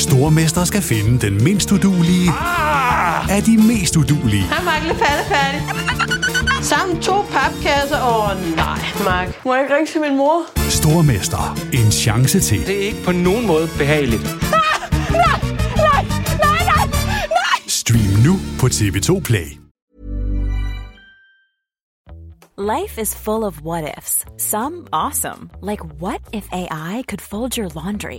Stormester skal finde den mindst udulige Ah! af de mest udulige. Hej, Mark. Lidt færdig. Sammen to papkasser. Åh, oh, nej, Mark. Må jeg ikke ringe til min mor? Stormester. En chance til. Det er ikke på nogen måde behageligt. Stream nu på TV2 Play. Life is full of what ifs. Some awesome, like what if AI could fold your laundry?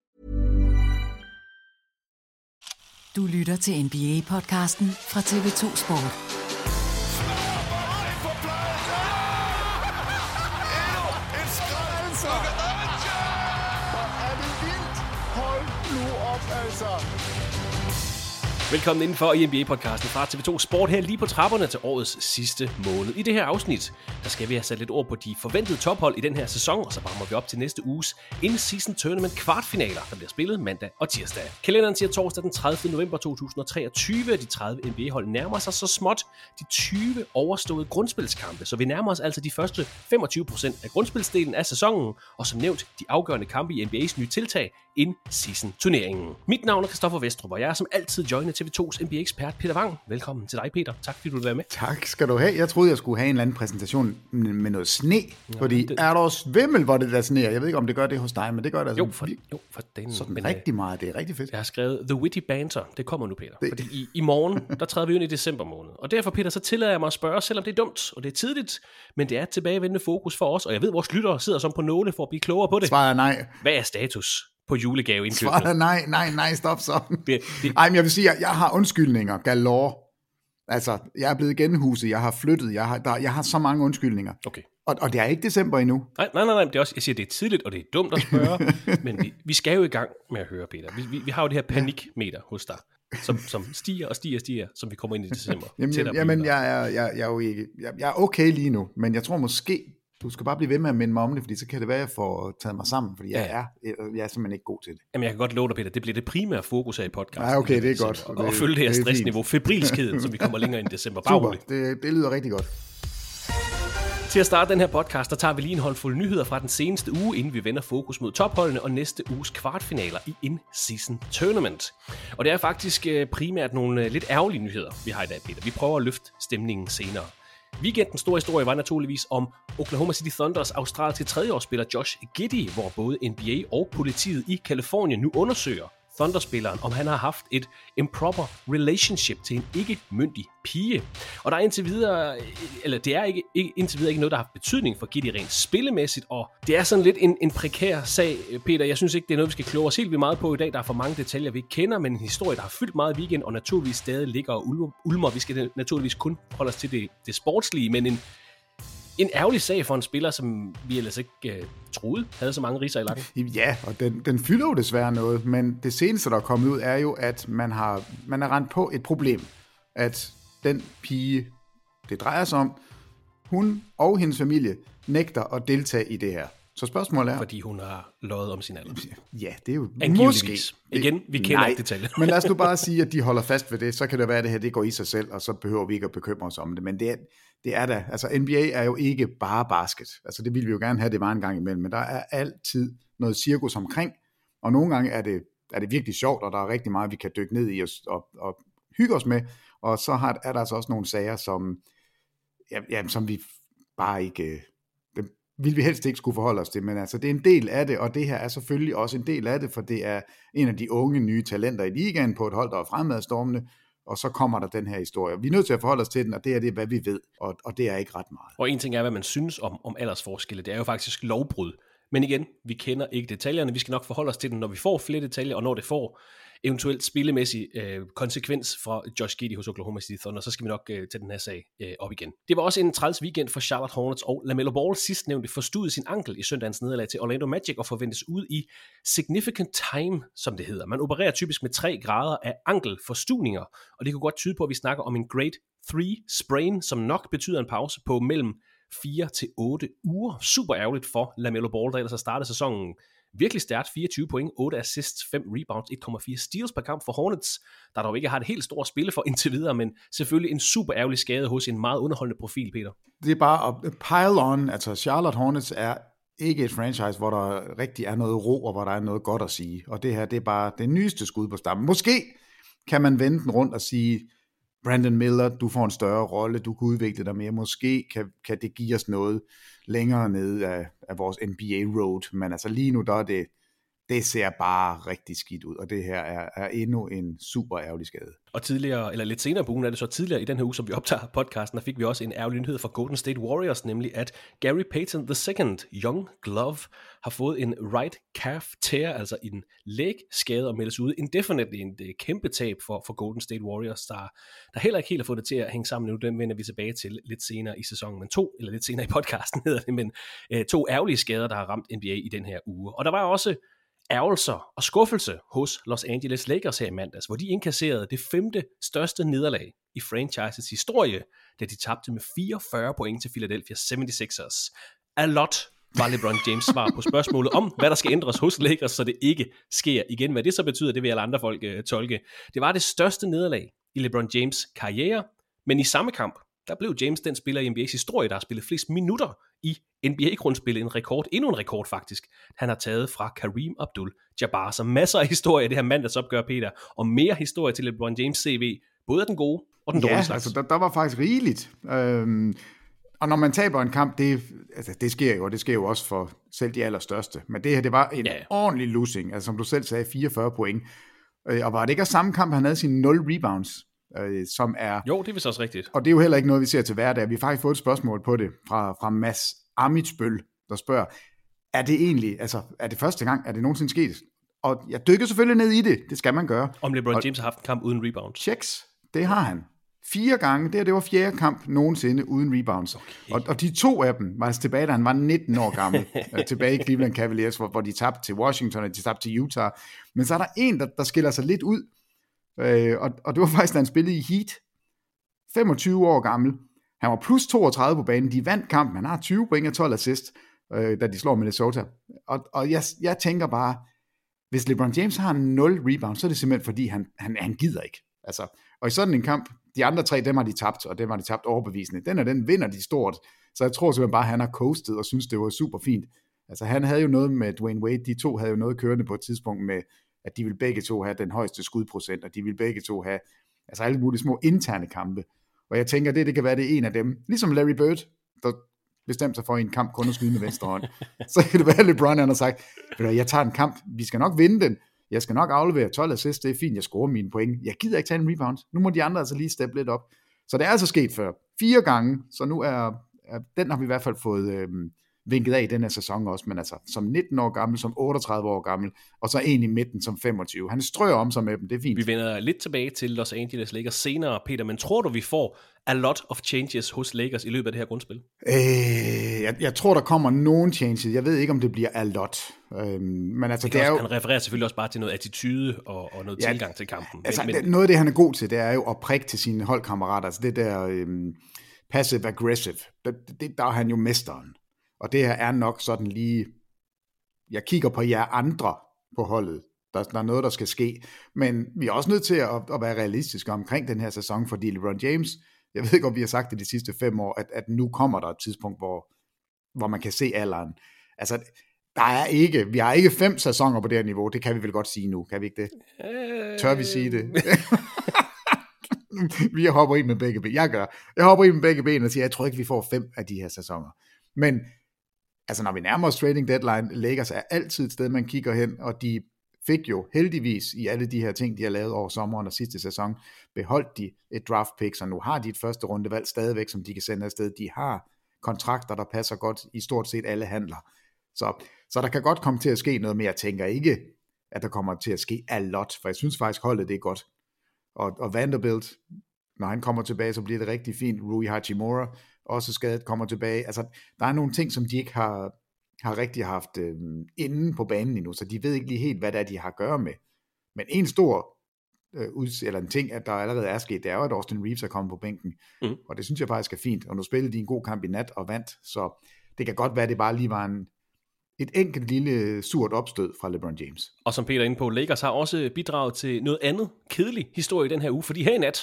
Du lytter til NBA-podcasten fra TV2 Sport. Velkommen indenfor i NBA-podcasten fra TV2 Sport her lige på trapperne til årets sidste måned. I det her afsnit, der skal vi have sat lidt ord på de forventede tophold i den her sæson, og så varmer vi op til næste uges in-season tournament kvartfinaler, der bliver spillet mandag og tirsdag. Kalenderen siger torsdag den 30. november 2023, de 30 NBA-hold nærmer sig så småt de 20 overståede grundspilskampe, så vi nærmer os altså de første 25% af grundspilsdelen af sæsonen, og som nævnt de afgørende kampe i NBA's nye tiltag, in-season turneringen. Mit navn er Kristoffer Vestrup, og jeg er som altid joinet TV2's NBA-ekspert Peter Wang. Velkommen til dig, Peter. Tak fordi du vil være med. Tak skal du have. Jeg troede, jeg skulle have en eller anden præsentation med noget sne, fordi det- er der svimmel, hvor det der sne Jeg ved ikke, om det gør det hos dig, men det gør det altså Jo, for, jo, for den. sådan men, rigtig meget. Det er rigtig fedt. Jeg har skrevet The Witty Banter. Det kommer nu, Peter. Det- Fordi i, i morgen, der træder vi ind i december måned. Og derfor, Peter, så tillader jeg mig at spørge, selvom det er dumt, og det er tidligt, men det er et tilbagevendende fokus for os, og jeg ved, vores lyttere sidder som på nåle for at blive klogere på det. Svaret er nej. Hvad er status på julegave Svaret nej, nej, nej, stop så. Det- det- Ej, men jeg vil sige, at jeg har undskyldninger galore. Altså, jeg er blevet genhuset, jeg har flyttet, jeg har, der, jeg har så mange undskyldninger. Okay. Og, og det er ikke december endnu. Nej, nej, nej, nej, det er også, jeg siger, det er tidligt, og det er dumt at spørge, men vi, vi skal jo i gang med at høre, Peter. Vi, vi, vi har jo det her panikmeter hos dig, som, som stiger og stiger og stiger, som vi kommer ind i december. Jamen, jamen julen. jeg, er, jeg, jeg, er jo ikke, jeg, jeg er okay lige nu, men jeg tror måske, du skal bare blive ved med at minde mig om det, fordi så kan det være, at jeg får taget mig sammen, fordi jeg, Ja. er, jeg, jeg er simpelthen ikke god til det. Jamen, jeg kan godt love dig, Peter, det bliver det primære fokus her i podcasten. Ja, okay, det er godt. Og, Det- og følge det her det er stressniveau, febrilskheden, som vi kommer længere ind i december. Bare Super, det, det lyder rigtig godt. Til at starte den her podcast, der tager vi lige en håndfuld nyheder fra den seneste uge, inden vi vender fokus mod topholdene og næste uges kvartfinaler i in-season tournament. Og det er faktisk øh, primært nogle øh, lidt ærgerlige nyheder, vi har i dag, Peter. Vi prøver at løfte stemningen senere. Weekendens store historie var naturligvis om Oklahoma City Thunders australske tredjeårsspiller Josh Giddy, hvor både NBA og politiet i Kalifornien nu undersøger Thunder-spilleren, om han har haft et improper relationship til en ikke-myndig pige. Og der er indtil videre, eller det er ikke, ikke, indtil videre ikke noget, der har haft betydning for Giddy rent spillemæssigt, og det er sådan lidt en, en prekær sag, Peter. Jeg synes ikke, det er noget, vi skal kloge os helt vildt meget på i dag. Der er for mange detaljer, vi ikke kender, men en historie, der har fyldt meget i weekend, og naturligvis stadig ligger og ulmer. Vi skal naturligvis kun holde os til det, det sportslige, men en, en ærgerlig sag for en spiller, som vi ellers ikke uh, troede havde så mange riser i lakken. Ja, og den, den fylder jo desværre noget, men det seneste, der er kommet ud, er jo, at man har, man har rendt på et problem. At den pige, det drejer sig om, hun og hendes familie nægter at deltage i det her Så spørgsmålet er... Fordi hun har løjet om sin alder. Ja, det er jo Angiveligvis. måske... Igen, vi kender Nej, ikke detaljer. men lad os nu bare sige, at de holder fast ved det. Så kan det være, at det her det går i sig selv, og så behøver vi ikke at bekymre os om det. Men det er, det er da... Altså, NBA er jo ikke bare basket. Altså, det ville vi jo gerne have, det var en gang imellem. Men der er altid noget cirkus omkring. Og nogle gange er det, er det virkelig sjovt, og der er rigtig meget, vi kan dykke ned i og, og, og hygge os med. Og så har, er der altså også nogle sager, som, ja, ja, som vi bare ikke... det ville vil vi helst ikke skulle forholde os til, men altså det er en del af det, og det her er selvfølgelig også en del af det, for det er en af de unge nye talenter i ligaen på et hold, der er fremadstormende, og så kommer der den her historie. Vi er nødt til at forholde os til den, og det er det, hvad vi ved, og, og det er ikke ret meget. Og en ting er, hvad man synes om, om aldersforskelle. Det er jo faktisk lovbrud. Men igen, vi kender ikke detaljerne. Vi skal nok forholde os til den, når vi får flere detaljer, og når det får eventuelt spillemæssig øh, konsekvens fra Josh Giddy hos Oklahoma City Thunder, så skal vi nok øh, tage den her sag øh, op igen. Det var også en træls weekend for Charlotte Hornets, og LaMelo Ball sidstnævnte forstod sin ankel i søndagens nederlag til Orlando Magic og forventes ud i significant time, som det hedder. Man opererer typisk med 3 grader af ankelforstuninger, og det kunne godt tyde på, at vi snakker om en grade 3 sprain, som nok betyder en pause på mellem 4 til 8 uger. Super ærgerligt for LaMelo Ball, der ellers har startet sæsonen virkelig stærkt. 24 point, 8 assists, 5 rebounds, 1,4 steals per kamp for Hornets, der dog ikke har et helt stort spille for indtil videre, men selvfølgelig en super ærgerlig skade hos en meget underholdende profil, Peter. Det er bare at pile on, altså Charlotte Hornets er ikke et franchise, hvor der rigtig er noget ro, og hvor der er noget godt at sige. Og det her, det er bare det nyeste skud på stammen. Måske kan man vende den rundt og sige, Brandon Miller, du får en større rolle, du kan udvikle dig mere. Måske kan, kan det give os noget længere ned af, af vores NBA road, men altså lige nu, der er det, det ser bare rigtig skidt ud, og det her er, er endnu en super ærgerlig skade. Og tidligere, eller lidt senere på ugen er det så tidligere i den her uge, som vi optager podcasten, der fik vi også en ærgerlig nyhed fra Golden State Warriors, nemlig at Gary Payton II, Young Glove, har fået en right calf tear, altså en lægskade og meldes ud indefinitely, en kæmpe tab for, for Golden State Warriors, der, der heller ikke helt har fået det til at hænge sammen nu, den vender vi tilbage til lidt senere i sæsonen, men to, eller lidt senere i podcasten hedder det, men øh, to ærgerlige skader, der har ramt NBA i den her uge. Og der var også ærgelser og skuffelse hos Los Angeles Lakers her i mandags, hvor de indkasserede det femte største nederlag i franchises historie, da de tabte med 44 point til Philadelphia 76ers. A lot var LeBron James svar på spørgsmålet om, hvad der skal ændres hos Lakers, så det ikke sker igen. Hvad det så betyder, det vil alle andre folk uh, tolke. Det var det største nederlag i LeBron James karriere, men i samme kamp, der blev James den spiller i NBA's historie, der har spillet flest minutter i NBA-grundspillet. En rekord, endnu en rekord faktisk, han har taget fra Kareem Abdul-Jabbar. Så masser af historie det her mandagsopgør, Peter, og mere historie til LeBron James CV, både af den gode og den ja, dårlige slags. altså der, der var faktisk rigeligt. Øhm, og når man taber en kamp, det, altså, det sker jo, og det sker jo også for selv de allerstørste. Men det her, det var en Ja. ordentlig losing, altså som du selv sagde, 44 point. Øh, og var det ikke også samme kamp, han havde sine 0 rebounds, øh, som er... Jo, det er vist også rigtigt. Og det er jo heller ikke noget, vi ser til hverdag. Vi har faktisk fået et spørgsmål på det fra, fra Mads Amitsbøl, der spørger, er det egentlig, altså er det første gang, er det nogensinde sket? Og jeg dykker selvfølgelig ned i det, det skal man gøre. Om LeBron Og- James har haft en kamp uden rebounds. Checks, det har han. Fire gange, det, her, det var fjerde kamp nogensinde uden rebounds. Okay. Og, og de to af dem var altså tilbage, da han var 19 år gammel, øh, tilbage i Cleveland Cavaliers, hvor, hvor de tabte til Washington, og de tabte til Utah. Men så er der en, der, der skiller sig lidt ud, øh, og, og det var faktisk, da han spillede i Heat. 25 år gammel. Han var plus 32 på banen. De vandt kampen. Han har 20 point og 12 assist, øh, da de slår Minnesota. Og, og jeg, jeg tænker bare, hvis LeBron James har 0 rebound, så er det simpelthen fordi, han, han, han gider ikke. Altså, og i sådan en kamp, de andre tre, dem har de tabt, og dem har de tabt overbevisende. Den og den vinder de stort. Så jeg tror simpelthen bare, at han har coastet og synes, det var super fint. Altså han havde jo noget med Dwayne Wade, de to havde jo noget kørende på et tidspunkt med, at de vil begge to have den højeste skudprocent, og de vil begge to have altså alle mulige små interne kampe. Og jeg tænker, det, det kan være, det er en af dem. Ligesom Larry Bird, der bestemte sig for i en kamp kun at skyde med venstre hånd. Så kan det være, at LeBron han har sagt, jeg tager en kamp, vi skal nok vinde den, jeg skal nok aflevere 12 assists, det er fint, jeg scorer mine point. Jeg gider ikke tage en rebound. Nu må de andre altså lige steppe lidt op. Så det er altså sket før. Fire gange, så nu er, er den har vi i hvert fald fået øhm, vinket af i den her sæson også, men altså som 19 år gammel, som 38 år gammel, og så en i midten som 25. Han strøger om sig med dem, det er fint. Vi vender lidt tilbage til Los Angeles Lakers senere, Peter, men tror du, vi får a lot of changes hos Lakers i løbet af det her grundspil? Øh, jeg, jeg tror, der kommer nogen changes. Jeg ved ikke, om det bliver a lot. Øhm, men altså, Det, det er også, jo... Han refererer selvfølgelig også bare til noget attitude og, og noget Ja, tilgang til kampen. Altså, men, men, noget af det, han er god til, det er jo at prikke til sine holdkammerater. Altså det der øhm, passive-aggressive, det, det, der er han jo mesteren. Og det her er nok sådan lige jeg kigger på jer andre på holdet. Der, der er noget, der skal ske. Men vi er også nødt til at, at være realistiske omkring den her sæson, fordi LeBron James, jeg ved ikke, om vi har sagt det de sidste fem år, at, at nu kommer der et tidspunkt, hvor, hvor man kan se alderen. Altså, der er ikke, vi har ikke fem sæsoner på det her niveau, det kan vi vel godt sige nu, kan vi ikke det? Tør vi sige det? vi hopper i med begge ben. Jeg gør. Jeg hopper i med begge ben og siger, jeg tror ikke, vi får fem af de her sæsoner. Men altså, når vi nærmer os trading deadline, Lakers er altid et sted, man kigger hen, og de fik jo heldigvis i alle de her ting, de har lavet over sommeren og sidste sæson, beholdt de et draft pick, så nu har de et første rundevalg stadigvæk, som de kan sende afsted. De har kontrakter, der passer godt i stort set alle handler. Så, så der kan godt komme til at ske noget, men jeg tænker ikke, at der kommer til at ske a lot, for jeg synes faktisk, holdet det er godt. Og, og Vanderbilt, når han kommer tilbage, så bliver det rigtig fint. Rui Hachimura, også skadet, kommer tilbage. Altså, der er nogle ting, som de ikke har, har rigtig haft øh, inden på banen endnu, så de ved ikke lige helt, hvad det er, de har at gøre med. Men en stor øh, ud, eller en ting, at der allerede er sket, det er jo, at Austin Reeves er kommet på bænken. Mm. Og det synes jeg faktisk er fint. Og nu spillede de en god kamp i nat og vandt, så det kan godt være, at det bare lige var en, et enkelt lille surt opstød fra LeBron James. Og som Peter er inde på, Lakers har også bidraget til noget andet kedelig historie i den her uge, fordi her i nat,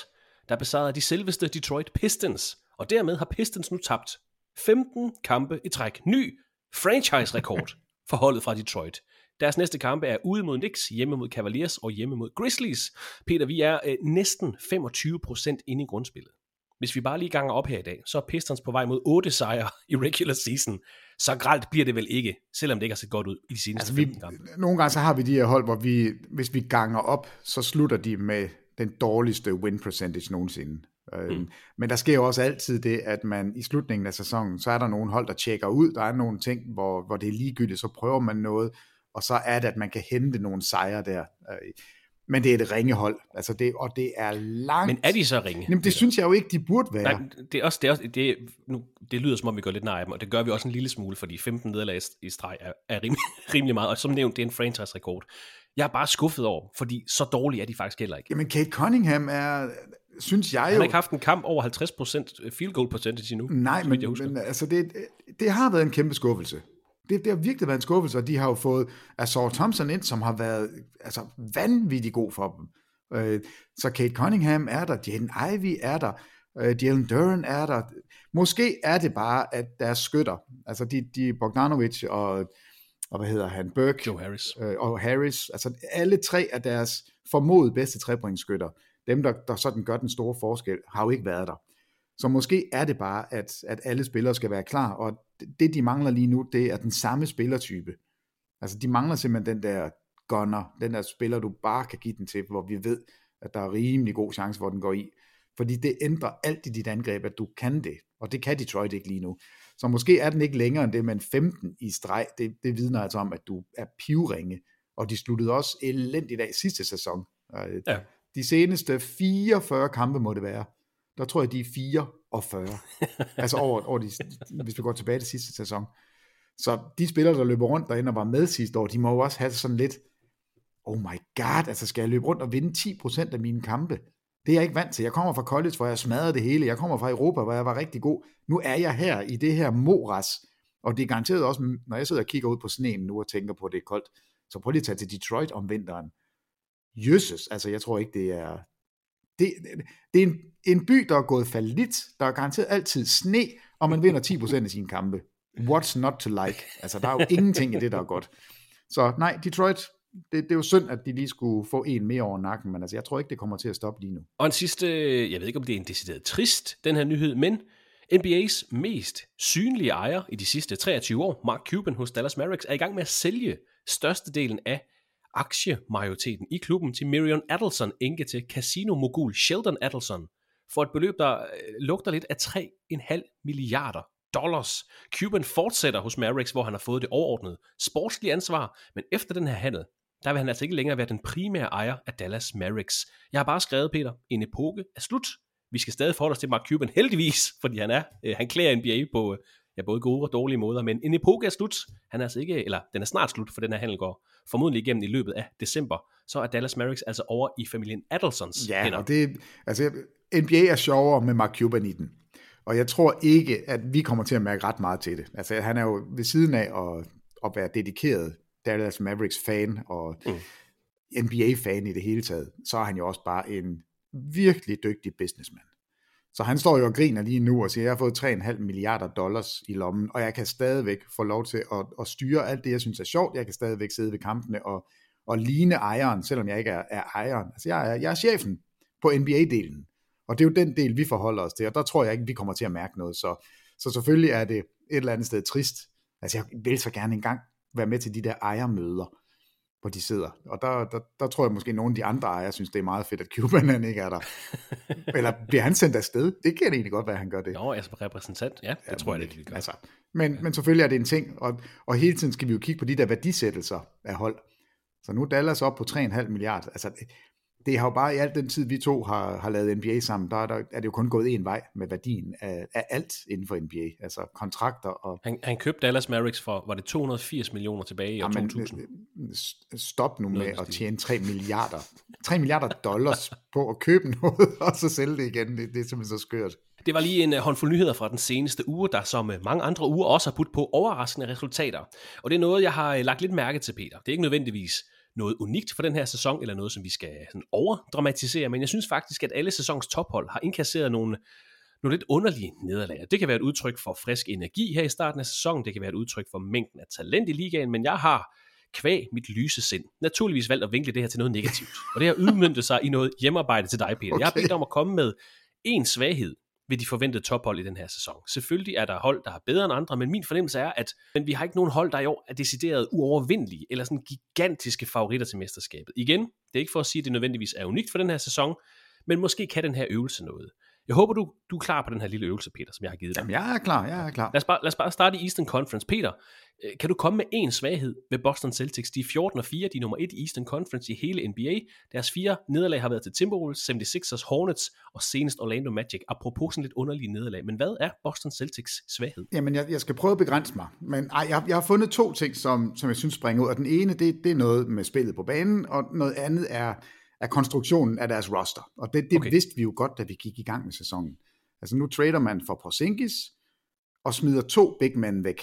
der besejrede de selveste Detroit Pistons, og dermed har Pistons nu tabt 15 kampe i træk. Ny franchise-rekord for holdet fra Detroit. Deres næste kampe er ude mod Knicks, hjemme mod Cavaliers og hjemme mod Grizzlies. Peter, vi er øh, næsten 25% inde i grundspillet. Hvis vi bare lige ganger op her i dag, så er Pistons på vej mod 8 sejre i regular season. Så gralt bliver det vel ikke, selvom det ikke har set godt ud i de seneste altså, 15 kampe. Nogle gange så har vi de her hold, hvor vi, hvis vi ganger op, så slutter de med den dårligste win percentage nogensinde. Øhm, mm. Men der sker jo også altid det, at man i slutningen af sæsonen, så er der nogle hold, der tjekker ud. Der er nogle ting, hvor, hvor det er ligegyldigt, så prøver man noget, og så er det, at man kan hente nogle sejre der. Øh, men det er et ringehold, altså det, og det er langt... Men er de så ringe? Jamen, det synes jeg jo ikke, de burde være. Nej, det, er også, det, er også, det, nu, det lyder som om, vi går lidt nej af dem, og det gør vi også en lille smule, fordi 15 nederlag i streg er, er rimelig, rimelig meget, og som nævnt, det er en franchise-rekord. Jeg er bare skuffet over, fordi så dårlige er de faktisk heller ikke. Jamen, Kate Cunningham er, synes jeg jo... Han har ikke haft en kamp over 50% field goal percentage endnu. Nej, men, men altså det, det har været en kæmpe skuffelse det, det har virkelig været en skuffelse, og de har jo fået Assault Thompson ind, som har været altså, vanvittigt god for dem. Øh, så Kate Cunningham er der, Jaden Ivey er der, øh, Jalen Duran er der. Måske er det bare, at deres skytter, altså de, de Bogdanovic og, og hvad hedder han, Burke Joe Harris. Øh, og Harris, altså alle tre af deres formodet bedste trepointsskytter, dem der, der sådan gør den store forskel, har jo ikke været der. Så måske er det bare, at, at alle spillere skal være klar, og det de mangler lige nu, det er den samme spillertype. Altså de mangler simpelthen den der gunner, den der spiller, du bare kan give den til, hvor vi ved, at der er rimelig god chance, hvor den går i. Fordi det ændrer alt i dit angreb, at du kan det, og det kan Detroit ikke lige nu. Så måske er den ikke længere end det, men 15 i streg, det, det vidner altså om, at du er pivringe, og de sluttede også elendigt af sidste sæson. Øh, ja. De seneste 44 kampe må det være, der tror jeg, de er 44. altså over, over de, hvis vi går tilbage til sidste sæson. Så de spillere, der løber rundt derinde og var med sidste år, de må jo også have sådan lidt, oh my god, altså skal jeg løbe rundt og vinde 10% af mine kampe? Det er jeg ikke vant til. Jeg kommer fra college, hvor jeg smadrede det hele. Jeg kommer fra Europa, hvor jeg var rigtig god. Nu er jeg her i det her moras. Og det er garanteret også, når jeg sidder og kigger ud på sneen nu og tænker på, at det er koldt, så prøv lige at tage til Detroit om vinteren. Jesus, altså jeg tror ikke, det er, det, det er en, en by, der er gået falit. Der er garanteret altid sne, og man vinder 10% af sine kampe. What's not to like? Altså, der er jo ingenting i det, der er godt. Så nej, Detroit, det, det er jo synd, at de lige skulle få en mere over nakken, men altså, jeg tror ikke, det kommer til at stoppe lige nu. Og en sidste, jeg ved ikke, om det er en decideret trist, den her nyhed, men NBA's mest synlige ejer i de sidste 23 år, Mark Cuban hos Dallas Mavericks, er i gang med at sælge størstedelen af aktiemajoriteten i klubben til Miriam Adelson, enke til casino-mogul Sheldon Adelson, for et beløb, der øh, lugter lidt af 3,5 milliarder dollars. Cuban fortsætter hos Mavericks, hvor han har fået det overordnede sportslige ansvar, men efter den her handel, der vil han altså ikke længere være den primære ejer af Dallas Mavericks. Jeg har bare skrevet, Peter, en epoke er slut. Vi skal stadig forholde os til Mark Cuban, heldigvis, fordi han er, øh, han klæder NBA på øh, ja, både gode og dårlige måder, men en epoke er slut. Han er altså ikke, eller den er snart slut, for den her handel går formodentlig igennem i løbet af december. Så er Dallas Mavericks altså over i familien Adelsons ja, hænder. og det, altså NBA er sjovere med Mark Cuban i den. Og jeg tror ikke, at vi kommer til at mærke ret meget til det. Altså han er jo ved siden af at, at være dedikeret Dallas Mavericks fan og mm. NBA-fan i det hele taget, så er han jo også bare en virkelig dygtig businessman. Så han står jo og griner lige nu og siger, jeg har fået 3,5 milliarder dollars i lommen, og jeg kan stadigvæk få lov til at, at styre alt det, jeg synes er sjovt. Jeg kan stadigvæk sidde ved kampene og, og ligne ejeren, selvom jeg ikke er, er ejeren. Altså jeg er, jeg er chefen på NBA-delen, og det er jo den del, vi forholder os til, og der tror jeg ikke, vi kommer til at mærke noget. Så, så selvfølgelig er det et eller andet sted trist. Altså jeg vil så gerne engang være med til de der ejermøder, hvor de sidder. Og der, der, der tror jeg måske, at nogle af de andre ejere synes, det er meget fedt, at Cuban han ikke er der. Eller bliver han sendt afsted? Det kan det egentlig godt være, at han gør det. Jo, altså repræsentant, ja, det ja, tror jeg, det kan altså, men, ja. men selvfølgelig er det en ting, og, og hele tiden skal vi jo kigge på de der værdisættelser af hold. Så nu er Dallas op på 3,5 milliarder. Altså, det har jo bare i al den tid, vi to har, har lavet NBA sammen, der er, der er det jo kun gået en vej med værdien af, af alt inden for NBA, altså kontrakter og... Han, han købte Dallas Mavericks for, var det 280 millioner tilbage i år 2000? Øh, stop nu med at tjene 3 milliarder, 3 milliarder dollars på at købe noget, og så sælge det igen, det, det er simpelthen så skørt. Det var lige en uh, håndfuld nyheder fra den seneste uge, der som mange andre uger også har budt på overraskende resultater. Og det er noget, jeg har lagt lidt mærke til, Peter. Det er ikke nødvendigvis noget unikt for den her sæson, eller noget, som vi skal sådan overdramatisere, men jeg synes faktisk, at alle sæsons tophold har indkasseret nogle, nogle lidt underlige nederlag. Det kan være et udtryk for frisk energi her i starten af sæsonen, det kan være et udtryk for mængden af talent i ligaen, men jeg har kvæg mit lyse sind, naturligvis valgt at vinkle det her til noget negativt. Og det har udmyndtet sig i noget hjemmearbejde til dig, Peter. Okay. Jeg har bedt om at komme med en svaghed ved de forventede tophold i den her sæson. Selvfølgelig er der hold, der er bedre end andre, men min fornemmelse er, at men vi har ikke nogen hold, der i år er decideret uovervindelige, eller sådan gigantiske favoritter til mesterskabet. Igen, det er ikke for at sige, at det nødvendigvis er unikt for den her sæson, men måske kan den her øvelse noget. Jeg håber, du, du er klar på den her lille øvelse, Peter, som jeg har givet dig. Jamen, jeg er klar, jeg er klar. Lad os bare, lad os bare starte i Eastern Conference. Peter, øh, kan du komme med en svaghed ved Boston Celtics? De er 14 og 4, de er nummer 1 i Eastern Conference i hele NBA. Deres fire nederlag har været til Timberwolves, 76ers, Hornets og senest Orlando Magic. Apropos sådan lidt underlige nederlag. Men hvad er Boston Celtics svaghed? Jamen, jeg, jeg skal prøve at begrænse mig. Men ej, jeg, jeg har fundet to ting, som, som jeg synes springer ud. Og den ene, det, det er noget med spillet på banen, og noget andet er, er konstruktionen af deres roster. Og det, det okay. vidste vi jo godt, da vi gik i gang med sæsonen. Altså nu trader man for Porzingis og smider to big men væk.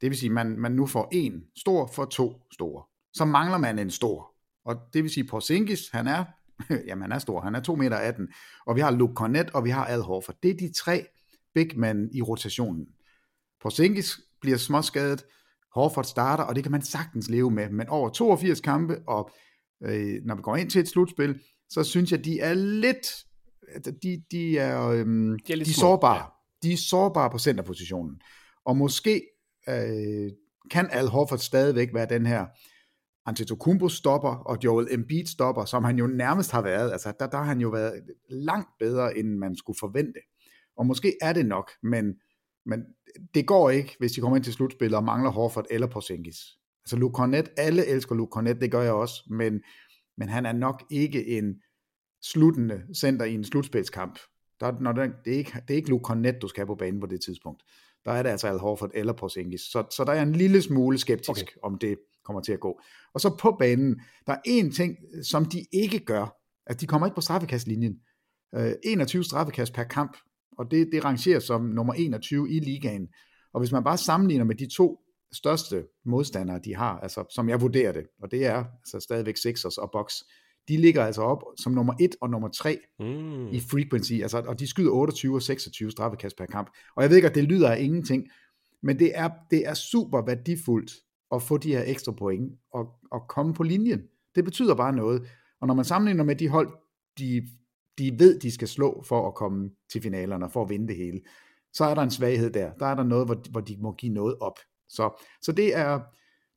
Det vil sige, at man, man nu får en stor for to store. Så mangler man en stor. Og det vil sige, at Porzingis, han er, jamen han er stor, han er 2 meter 18. Og vi har Luke Cornett, og vi har Al Horford. Det er de tre big men i rotationen. Porzingis bliver småskadet, Horford starter, og det kan man sagtens leve med. Men over 82 kampe, og øh, når vi går ind til et slutspil, så synes jeg, de er lidt de, de er, øhm, de er, de er sårbare. Ja. De er sårbare på centerpositionen. Og måske øh, kan Al Horford stadigvæk være den her Antetokounmpo stopper og Joel Embiid stopper, som han jo nærmest har været. Altså, der, der har han jo været langt bedre, end man skulle forvente. Og måske er det nok, men, men det går ikke, hvis de kommer ind til slutspillet og mangler Horford eller Porzingis. Altså Luke Cornett, alle elsker Luke Cornett, det gør jeg også, men, men han er nok ikke en sluttende center i en slutspilskamp. Der, når det, det, er ikke, det er ikke Luke Cornett, du skal have på banen på det tidspunkt. Der er det altså Al Horford eller Porzingis. Så, så der er en lille smule skeptisk, okay. om det kommer til at gå. Og så på banen, der er en ting, som de ikke gør, at de kommer ikke på straffekastlinjen. Uh, 21 straffekast per kamp, og det, det rangerer som nummer 21 i ligaen. Og hvis man bare sammenligner med de to største modstandere, de har, altså som jeg vurderer det, og det er altså stadigvæk Sixers og Bucks, de ligger altså op som nummer 1 og nummer 3 mm. i frequency, altså, og de skyder 28 og 26 straffekast per kamp. Og jeg ved ikke, at det lyder af ingenting, men det er, det er super værdifuldt at få de her ekstra point og, og komme på linjen. Det betyder bare noget. Og når man sammenligner med de hold, de, de ved, de skal slå for at komme til finalerne og for at vinde det hele, så er der en svaghed der. Der er der noget, hvor, hvor de må give noget op. Så, så det er,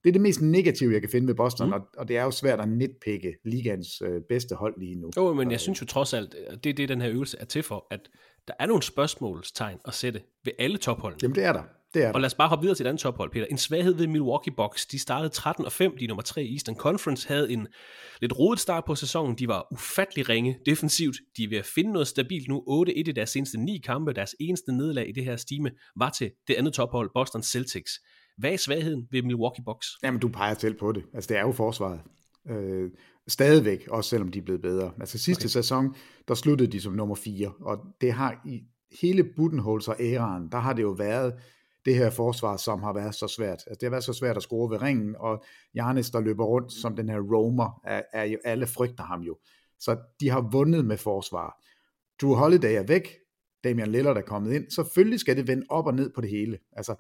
det er det mest negative, jeg kan finde ved Boston, mm. og, og det er jo svært at nitpikke ligans øh, bedste hold lige nu. Jo, men jeg synes jo trods alt, det er det, den her øvelse er til for, at der er nogle spørgsmålstegn at sætte ved alle topholdene. Jamen det er der. Det er og lad os bare hoppe videre til et andet tophold, Peter. En svaghed ved Milwaukee Bucks. De startede 13 og 5, de er nummer 3 i Eastern Conference, havde en lidt rodet start på sæsonen. De var ufattelig ringe defensivt. De er ved at finde noget stabilt nu. 8-1 i deres seneste ni kampe. Deres eneste nederlag i det her stime var til det andet tophold, Boston Celtics. Hvad er svagheden ved Milwaukee Bucks? Jamen, du peger selv på det. Altså, det er jo forsvaret. Øh, stadigvæk, også selvom de er blevet bedre. Altså sidste okay. sæson, der sluttede de som nummer 4, og det har i hele Budenholzer æraen, der har det jo været det her forsvar, som har været så svært. Altså, det har været så svært at score ved ringen, og Janis, der løber rundt som den her roamer, er, er jo, alle frygter ham jo. Så de har vundet med forsvar. Drew Holiday er væk, Damian Lillard er kommet ind. Selvfølgelig skal det vende op og ned på det hele. Altså,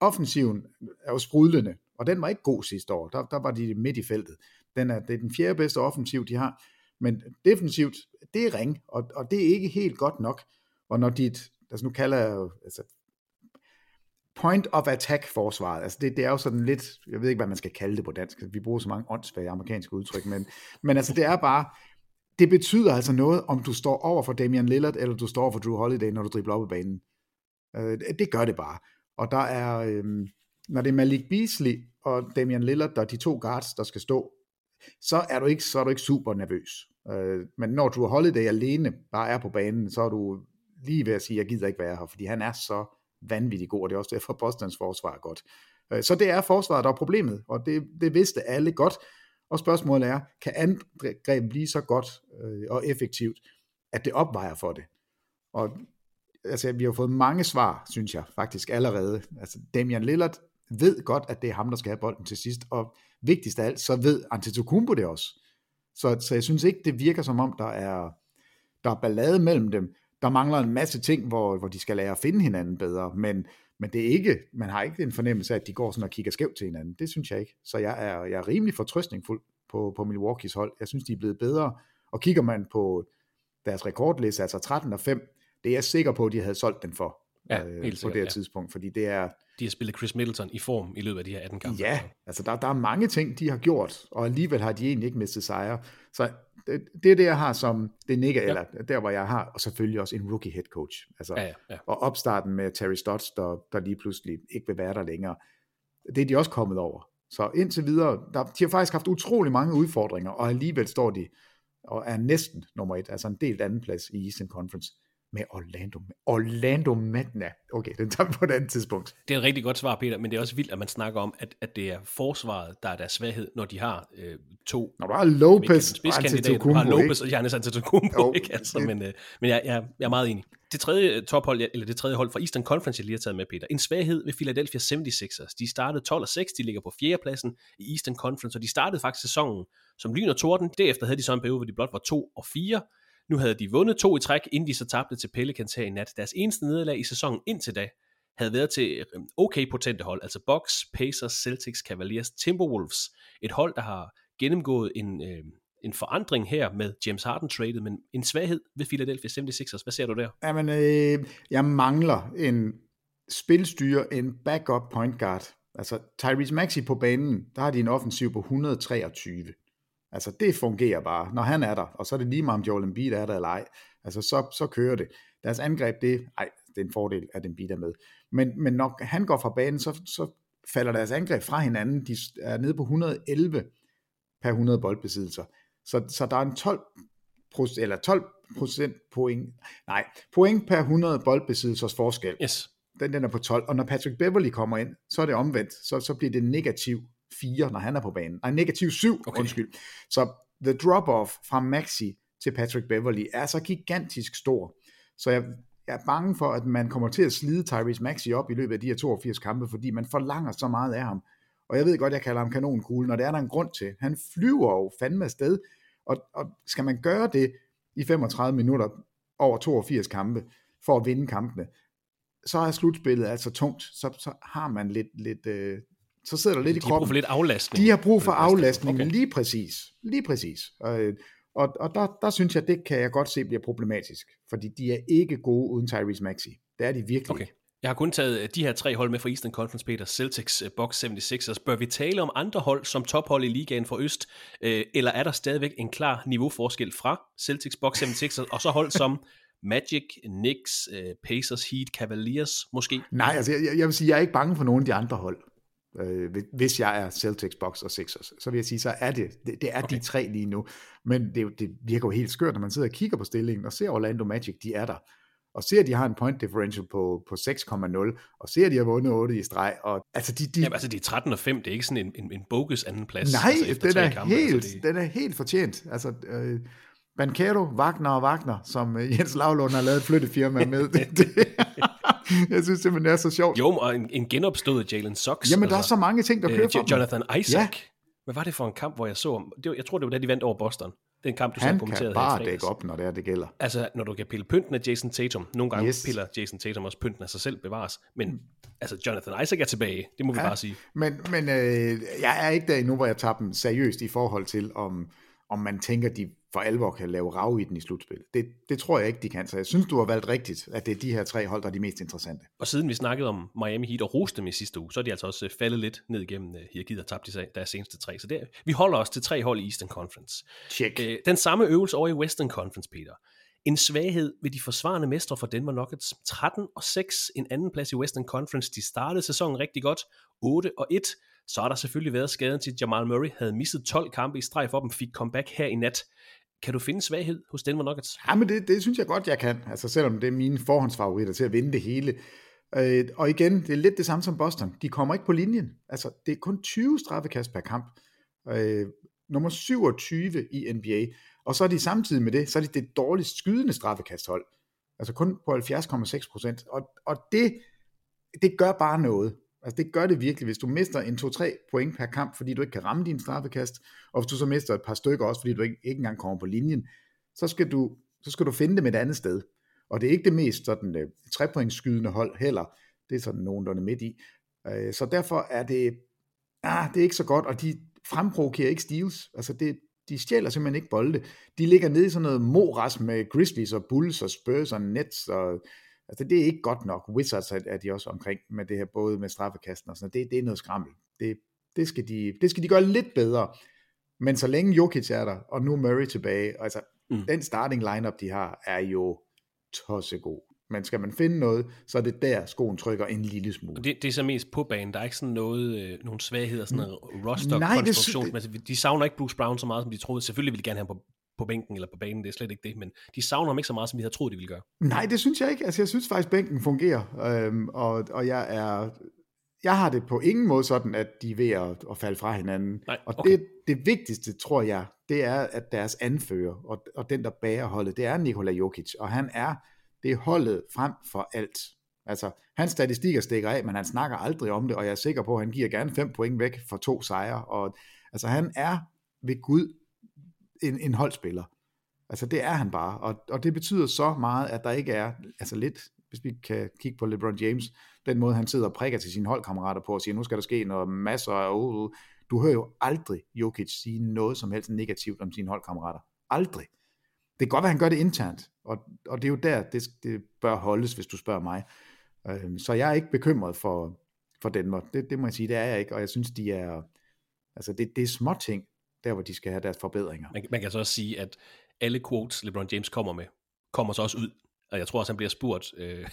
offensiven er jo sprudlende, og den var ikke god sidste år. Der, der var de midt i feltet. Den er, det er den fjerde bedste offensiv, de har. Men defensivt, det er ring, og, og det er ikke helt godt nok. Og når dit, altså nu kalder jeg jo, altså point of attack forsvaret, altså det, det er jo sådan lidt, jeg ved ikke, hvad man skal kalde det på dansk, altså vi bruger så mange åndssvage amerikanske udtryk, men, men altså det er bare, det betyder altså noget, om du står over for Damian Lillard, eller du står over for Drew Holiday, når du dribler op i banen. Øh, det gør det bare. Og der er, øh, når det er Malik Beasley og Damian Lillard, der er de to guards, der skal stå, så er du ikke, så er du ikke super nervøs. Øh, men når du holder det alene bare er på banen, så er du lige ved at sige, jeg gider ikke være her, fordi han er så vanvittig god, og det er også derfor Bostons forsvar er godt. Øh, så det er forsvaret, der er problemet, og det, det vidste alle godt, og spørgsmålet er, kan angrebet blive så godt øh, og effektivt, at det opvejer for det? Og altså, vi har fået mange svar, synes jeg faktisk allerede. Altså, Damian Lillard ved godt, at det er ham, der skal have bolden til sidst, og vigtigst af alt, så ved Antetokounmpo det også. Så, så jeg synes ikke, det virker som om, der er, der er ballade mellem dem. Der mangler en masse ting, hvor, hvor de skal lære at finde hinanden bedre, men, men det er ikke, man har ikke en fornemmelse af, at de går sådan og kigger skævt til hinanden. Det synes jeg ikke. Så jeg er, jeg er rimelig fortrøstningsfuld på, på Milwaukees hold. Jeg synes, de er blevet bedre. Og kigger man på deres rekordliste, altså 13 og 5, det er jeg sikker på, at de havde solgt den for ja, øh, helt på det her ja. tidspunkt, fordi det er... De har spillet Chris Middleton i form i løbet af de her 18 kampe. Ja, altså der, der er mange ting, de har gjort, og alligevel har de egentlig ikke mistet sejre. Så det, det er det, jeg har som det nikker, ja. eller der, hvor jeg har, og selvfølgelig også en rookie head coach. Altså, ja, ja, ja. Og opstarten med Terry Stotts, der, der lige pludselig ikke vil være der længere, det er de også kommet over. Så indtil videre, der, de har faktisk haft utrolig mange udfordringer, og alligevel står de og er næsten nummer et, altså en delt anden plads i Eastern Conference med Orlando. Orlando Magna. Okay, den tager på et andet tidspunkt. Det er et rigtig godt svar, Peter, men det er også vildt, at man snakker om, at, at det er forsvaret, der er deres svaghed, når de har øh, to Når du har Lopez og Antetokounmpo, har Lopez og Giannis Antetokounmpo, ikke? Altså, men, øh, men jeg, jeg, jeg er meget enig. Det tredje tophold, eller det tredje hold fra Eastern Conference, jeg lige har taget med, Peter. En svaghed ved Philadelphia 76ers. De startede 12 og 6, de ligger på fjerdepladsen i Eastern Conference, og de startede faktisk sæsonen som lyn og torden. Derefter havde de så en periode, hvor de blot var 2 og 4, nu havde de vundet to i træk, inden de så tabte til Pelicans her i nat. Deres eneste nederlag i sæsonen indtil da havde været til øhm, okay potente hold, altså Bucks, Pacers, Celtics, Cavaliers, Timberwolves. Et hold, der har gennemgået en, øh, en forandring her med James Harden traded, men en svaghed ved Philadelphia 76ers. Hvad ser du der? Jamen, øh, jeg mangler en spilstyre, en backup point guard. Altså Tyrese Maxey på banen, der har de en offensiv på 123. Altså det fungerer bare, når han er der, og så er det lige meget om Joel Embiid er der eller ej. Altså så, så kører det. Deres angreb, det, ej, det er en fordel, at Embiid er med. Men, men når han går fra banen, så, så falder deres angreb fra hinanden. De er nede på 111 per 100 boldbesiddelser. Så, så der er en 12 procent, eller 12 procent point, nej, point per 100 boldbesiddelsers forskel. Yes. Den, den er på 12, og når Patrick Beverly kommer ind, så er det omvendt, så, så bliver det negativ 4, når han er på banen. Nej, negativ 7, okay. undskyld. Så the drop-off fra Maxi til Patrick Beverly er så gigantisk stor. Så jeg, jeg er bange for, at man kommer til at slide Tyrese Maxi op i løbet af de her 82 kampe, fordi man forlanger så meget af ham. Og jeg ved godt, jeg kalder ham kanonkugle, når det er der en grund til. Han flyver jo fandme afsted, og, og skal man gøre det i 35 minutter over 82 kampe, for at vinde kampene, så er slutspillet altså tungt. Så, så har man lidt, lidt, øh, så sidder der lidt de i kroppen. De har brug for lidt aflastning. De har brug for aflastning, okay. lige præcis. Lige præcis. Og, og, og der, der synes jeg, det kan jeg godt se bliver problematisk, fordi de er ikke gode uden Tyrese Maxey. Det er de virkelig okay. Jeg har kun taget øh, de her tre hold med fra Eastern Conference, Peter. Celtics, øh, Bucks, 76ers. Bør vi tale om andre hold som tophold i ligaen for Øst? Øh, eller er der stadigvæk en klar niveauforskel fra Celtics, Bucks, 76ers, og så hold som Magic, Knicks, Pacers, Heat, Cavaliers måske? Nej, altså jeg, jeg vil sige, jeg er ikke bange for nogen af de andre hold øh, hvis jeg er Celtics, Bucks og Sixers, så vil jeg sige, så er det, det, det er okay. de tre lige nu. Men det, det virker jo helt skørt, når man sidder og kigger på stillingen, og ser Orlando Magic, de er der. Og ser, at de har en point differential på, på 6,0, og ser, at de har vundet 8 i streg. Og, altså, de, de... Jamen, altså, de er 13 og 5, det er ikke sådan en, en, en bogus anden plads. Nej, altså, den, er kampe, helt, altså, det... den er helt fortjent. Altså, øh, Bankero, Wagner og Wagner, som øh, Jens Lavlund har lavet et flyttefirma med. det, det, jeg synes simpelthen, det er så sjovt. Jo, og en, en genopstået Jalen Sox. Jamen, der er så mange ting, der kører øh, for dem. Jonathan Isaac. Hvad var det for en kamp, hvor jeg så... Det var, jeg tror, det var da de vandt over Boston. Det er en kamp, du Han så kan kommenterede bare her i fredags. dække op, når det er, det gælder. Altså, når du kan pille pynten af Jason Tatum. Nogle gange Yes. piller Jason Tatum også pynten af sig selv bevares. Men altså, Jonathan Isaac er tilbage. Det må vi bare sige. Men, men øh, jeg er ikke der endnu, hvor jeg tager dem seriøst i forhold til, om, om man tænker, de for alvor kan lave rav i den i slutspil. Det, det tror jeg ikke, de kan. Så jeg synes, du har valgt rigtigt, at det er de her tre hold, der er de mest interessante. Og siden vi snakkede om Miami Heat og roste dem i sidste uge, så er de altså også øh, faldet lidt ned igennem uh, hierarkiet og tabt de deres seneste tre. Så det, vi holder os til tre hold i Eastern Conference. Check. Øh, den samme øvelse over i Western Conference, Peter. En svaghed ved de forsvarende mestre for Denver Nuggets. 13 og 6, en anden plads i Western Conference. De startede sæsonen rigtig godt. 8 og 1. Så har der selvfølgelig været skaden til Jamal Murray. Havde misset 12 kampe i streg for dem. Fik comeback her i nat. Kan du finde svaghed hos Denver Nuggets? Ja, men det, det synes jeg godt, jeg kan. Altså selvom det er mine forhåndsfavoritter til at vinde det hele. Øh, og igen, det er lidt det samme som Boston. De kommer ikke på linjen. Altså, det er kun 20 straffekast per kamp. Øh, nummer 27 i NBA. Og så er de samtidig med det, så er de det dårligst skydende straffekasthold. Altså kun på 70,6 procent. Og, og det, det gør bare noget. Altså det gør det virkelig, hvis du mister en 2-3 point per kamp, fordi du ikke kan ramme din straffekast, og hvis du så mister et par stykker også, fordi du ikke, ikke engang kommer på linjen, så skal du, så skal du finde dem et andet sted. Og det er ikke det mest sådan øh, trepointsskydende hold heller. Det er sådan nogenlunde midt i. Øh, så derfor er det, ah, det er ikke så godt, og de fremprovokerer ikke steals. Altså det, de stjæler simpelthen ikke bolde. De ligger nede i sådan noget moras med Grizzlies og Bulls og Spurs og Nets og Altså, det er ikke godt nok. Wizards er, er de også omkring med det her, både med straffekasten og sådan noget. Det, det er noget skrammel. Det, det, skal de, det skal de gøre lidt bedre. Men så længe Jokic er der, og nu Murray tilbage, altså, mm. den starting lineup de har, er jo tossegod. Men skal man finde noget, så er det der, skoen trykker en lille smule. Det, det er så mest på banen. Der er ikke sådan noget, øh, nogle svagheder, sådan noget Nej, det roster-konstruktion. sy- Altså, de savner ikke Bruce Brown så meget, som de troede. Selvfølgelig ville de gerne have ham på, på bænken eller på banen, det er slet ikke det, men de savner ham ikke så meget, som vi havde troet, de ville gøre. Nej, det synes jeg ikke. Altså, jeg synes faktisk, bænken fungerer, øhm, og, og jeg er... Jeg har det på ingen måde sådan, at de er ved at, at falde fra hinanden. Nej, og okay. det, det vigtigste, tror jeg, det er, at deres anfører, og, og den, der bærer holdet, det er Nikola Jokic, og han er det er holdet frem for alt. Altså, hans statistikker stikker af, men han snakker aldrig om det, og jeg er sikker på, at han giver gerne fem point væk for to sejre. Og, altså, han er ved Gud en, en holdspiller. Altså, det er han bare, og, og det betyder så meget, at der ikke er, altså lidt, hvis vi kan kigge på LeBron James, den måde, han sidder og prikker til sine holdkammerater på og siger, nu skal der ske noget masser af, uh, uh. du hører jo aldrig Jokic sige noget som helst negativt om sine holdkammerater. Aldrig. Det kan godt være, at han gør det internt, og, og det er jo der, det, det bør holdes, hvis du spørger mig. Øh, så jeg er ikke bekymret for, for Danmark. Det, det må jeg sige, det er jeg ikke, og jeg synes, de er, altså det, det er små ting, der hvor de skal have deres forbedringer. Man, man kan så også sige, at alle quotes, LeBron James kommer med, kommer så også ud. Og jeg tror også, han bliver spurgt øh,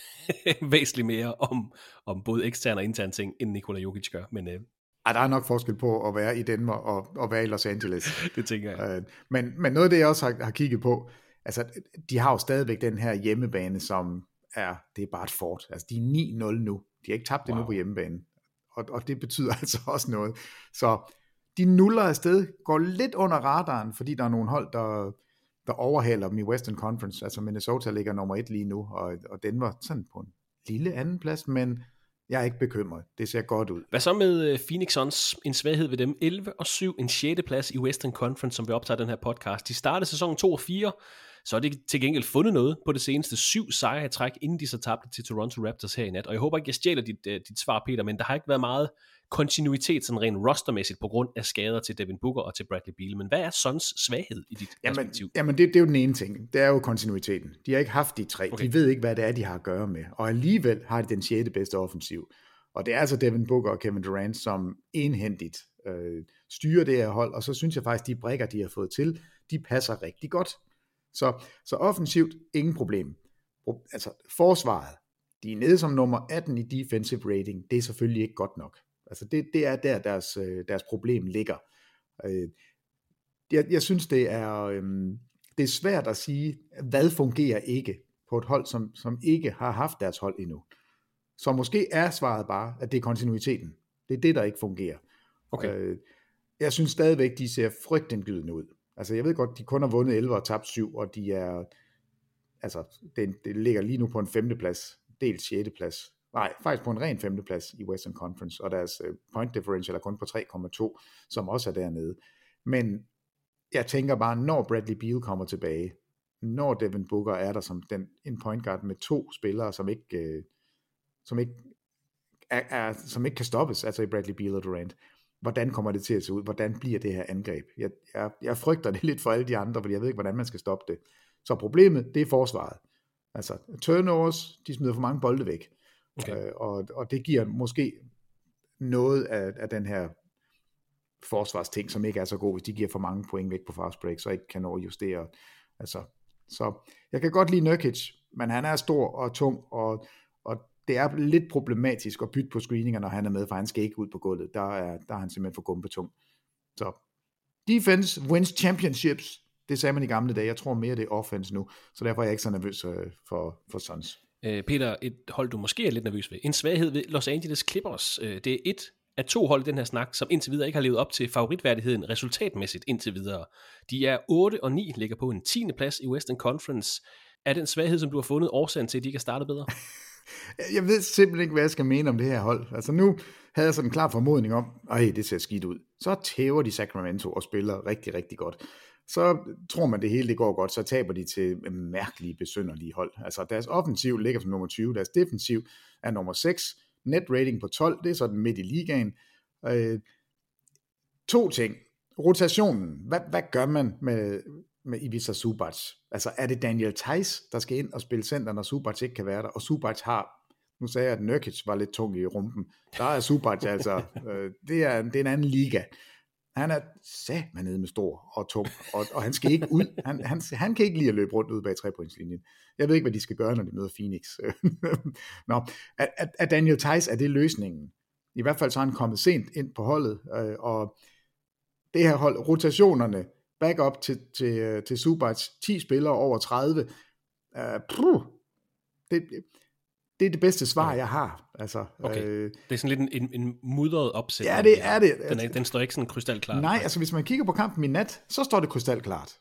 væsentligt mere om, om både eksterne og interne ting, end Nikola Jokic gør. Men øh, Ej, der er nok forskel på at være i Danmark og, og være i Los Angeles. det tænker jeg. Øh, men, men noget af det, jeg også har, har kigget på, altså, de har jo stadigvæk den her hjemmebane, som er, det er bare et fort. Altså, de er 9-0 nu. De har ikke tabt wow. endnu på hjemmebane. Og, og det betyder altså også noget. Så de nuller afsted, går lidt under radaren, fordi der er nogle hold, der, der overhaler dem i Western Conference. Altså Minnesota ligger nummer et lige nu, og, og Denver sådan på en lille anden plads, men jeg er ikke bekymret. Det ser godt ud. Hvad så med øh, Phoenix Suns? En svaghed ved dem. 11 og 7, en 6. plads i Western Conference, som vi optager den her podcast. De startede sæsonen 2 og 4, så har de til gengæld fundet noget på det seneste syv sejre i træk, inden de så tabte til Toronto Raptors her i nat. Og jeg håber ikke, jeg stjæler dit, uh, dit svar, Peter, men der har ikke været meget kontinuitet sådan rent rostermæssigt på grund af skader til Devin Booker og til Bradley Beal. Men hvad er Suns svaghed i dit Jamen, perspektiv? jamen det, det er jo den ene ting. Det er jo kontinuiteten. De har ikke haft de tre. Okay. De ved ikke, hvad det er, de har at gøre med. Og alligevel har de den sjette bedste offensiv. Og det er altså Devin Booker og Kevin Durant, som enhændigt øh, styrer det her hold. Og så synes jeg faktisk, de brækker, de har fået til, de passer rigtig godt. Så, så offensivt, ingen problem. Pro- Altså, forsvaret, de er nede som nummer 18 i defensive rating. Det er selvfølgelig ikke godt nok. Altså, det, det er der, deres, øh, deres problem ligger. Øh, jeg, jeg synes, det er, øhm, det er svært at sige, hvad fungerer ikke på et hold, som, som ikke har haft deres hold endnu. Så måske er svaret bare, at det er kontinuiteten. Det er det, der ikke fungerer. Okay. Øh, jeg synes stadigvæk, de ser frygtindgydende ud. Altså, jeg ved godt, de kun har vundet 11 og tabt 7, og de er, altså, det, det ligger lige nu på en femteplads. dels sjetteplads. Nej, faktisk på en ren femteplads i Western Conference, og deres øh, point differential er kun på 3,2, som også er dernede. Men jeg tænker bare, når Bradley Beal kommer tilbage, når Devin Booker er der som den, en point guard med to spillere, som ikke, øh, som ikke, er, er, som ikke kan stoppes, altså i Bradley Beal og Durant, hvordan kommer det til at se ud? Hvordan bliver det her angreb? Jeg, jeg, jeg frygter det lidt for alle de andre, fordi jeg ved ikke, hvordan man skal stoppe det. Så problemet, det er forsvaret. Altså, turnovers, de smider for mange bolde væk. Okay. Øh, og, og det giver måske noget af, af den her forsvarsting, som ikke er så god, hvis de giver for mange point væk på fast break, så ikke kan nå justere. Altså, så jeg kan godt lide Nurkic, men han er stor og tung, og det er lidt problematisk at bytte på screeninger, når han er med, for han skal ikke ud på gulvet. Der er, der er han simpelthen for gumpetung. Så defense wins championships. Det sagde man i gamle dage. Jeg tror mere, det er offense nu. Så derfor er jeg ikke så nervøs øh, for, for Suns. Øh, Peter, et hold, du måske er lidt nervøs ved. En svaghed ved Los Angeles Clippers. Øh, det er et af to hold i den her snak, som indtil videre ikke har levet op til favoritværdigheden resultatmæssigt indtil videre. De er 8 og 9, ligger på en 10. plads i Western Conference. Er den svaghed, som du har fundet årsagen til, at de ikke har startet bedre? jeg ved simpelthen ikke, hvad jeg skal mene om det her hold. Altså nu havde jeg sådan en klar formodning om, at det ser skidt ud. Så tæver de Sacramento og spiller rigtig, rigtig godt. Så tror man, det hele det går godt, så taber de til øh, mærkelige, besynderlige hold. Altså deres offensiv ligger som nummer 20, deres defensiv er nummer 6, net rating på 12, det er sådan midt i ligaen. Øh, to ting. Rotationen. Hvad, hvad gør man med, med Ivica Subac? Altså er det Daniel Theiss, der skal ind og spille center, når Subac ikke kan være der? Og Subac har, nu sagde jeg, at Nurkic var lidt tung i rumpen. Der er Subac altså, øh, det, er, det er en anden liga. Han er man nede med stor og tung, og, og han skal ikke ud. Han, han, han kan ikke lide at løbe rundt ud bag trepointslinjen. Jeg ved ikke, hvad de skal gøre, når de møder Phoenix. Nå, at, at Daniel Theiss, er det løsningen? I hvert fald så er han kommet sent ind på holdet, øh, og det her hold, rotationerne, backup til, til, øh, til Subac, 10 spillere over 30, øh, puh, det, det er det bedste svar, jeg har. Altså, okay. øh, det er sådan lidt en, en, en mudret opsætning. Ja, det er det. Den, er, den står ikke sådan krystalklart. Nej, altså hvis man kigger på kampen i nat, så står det krystalklart.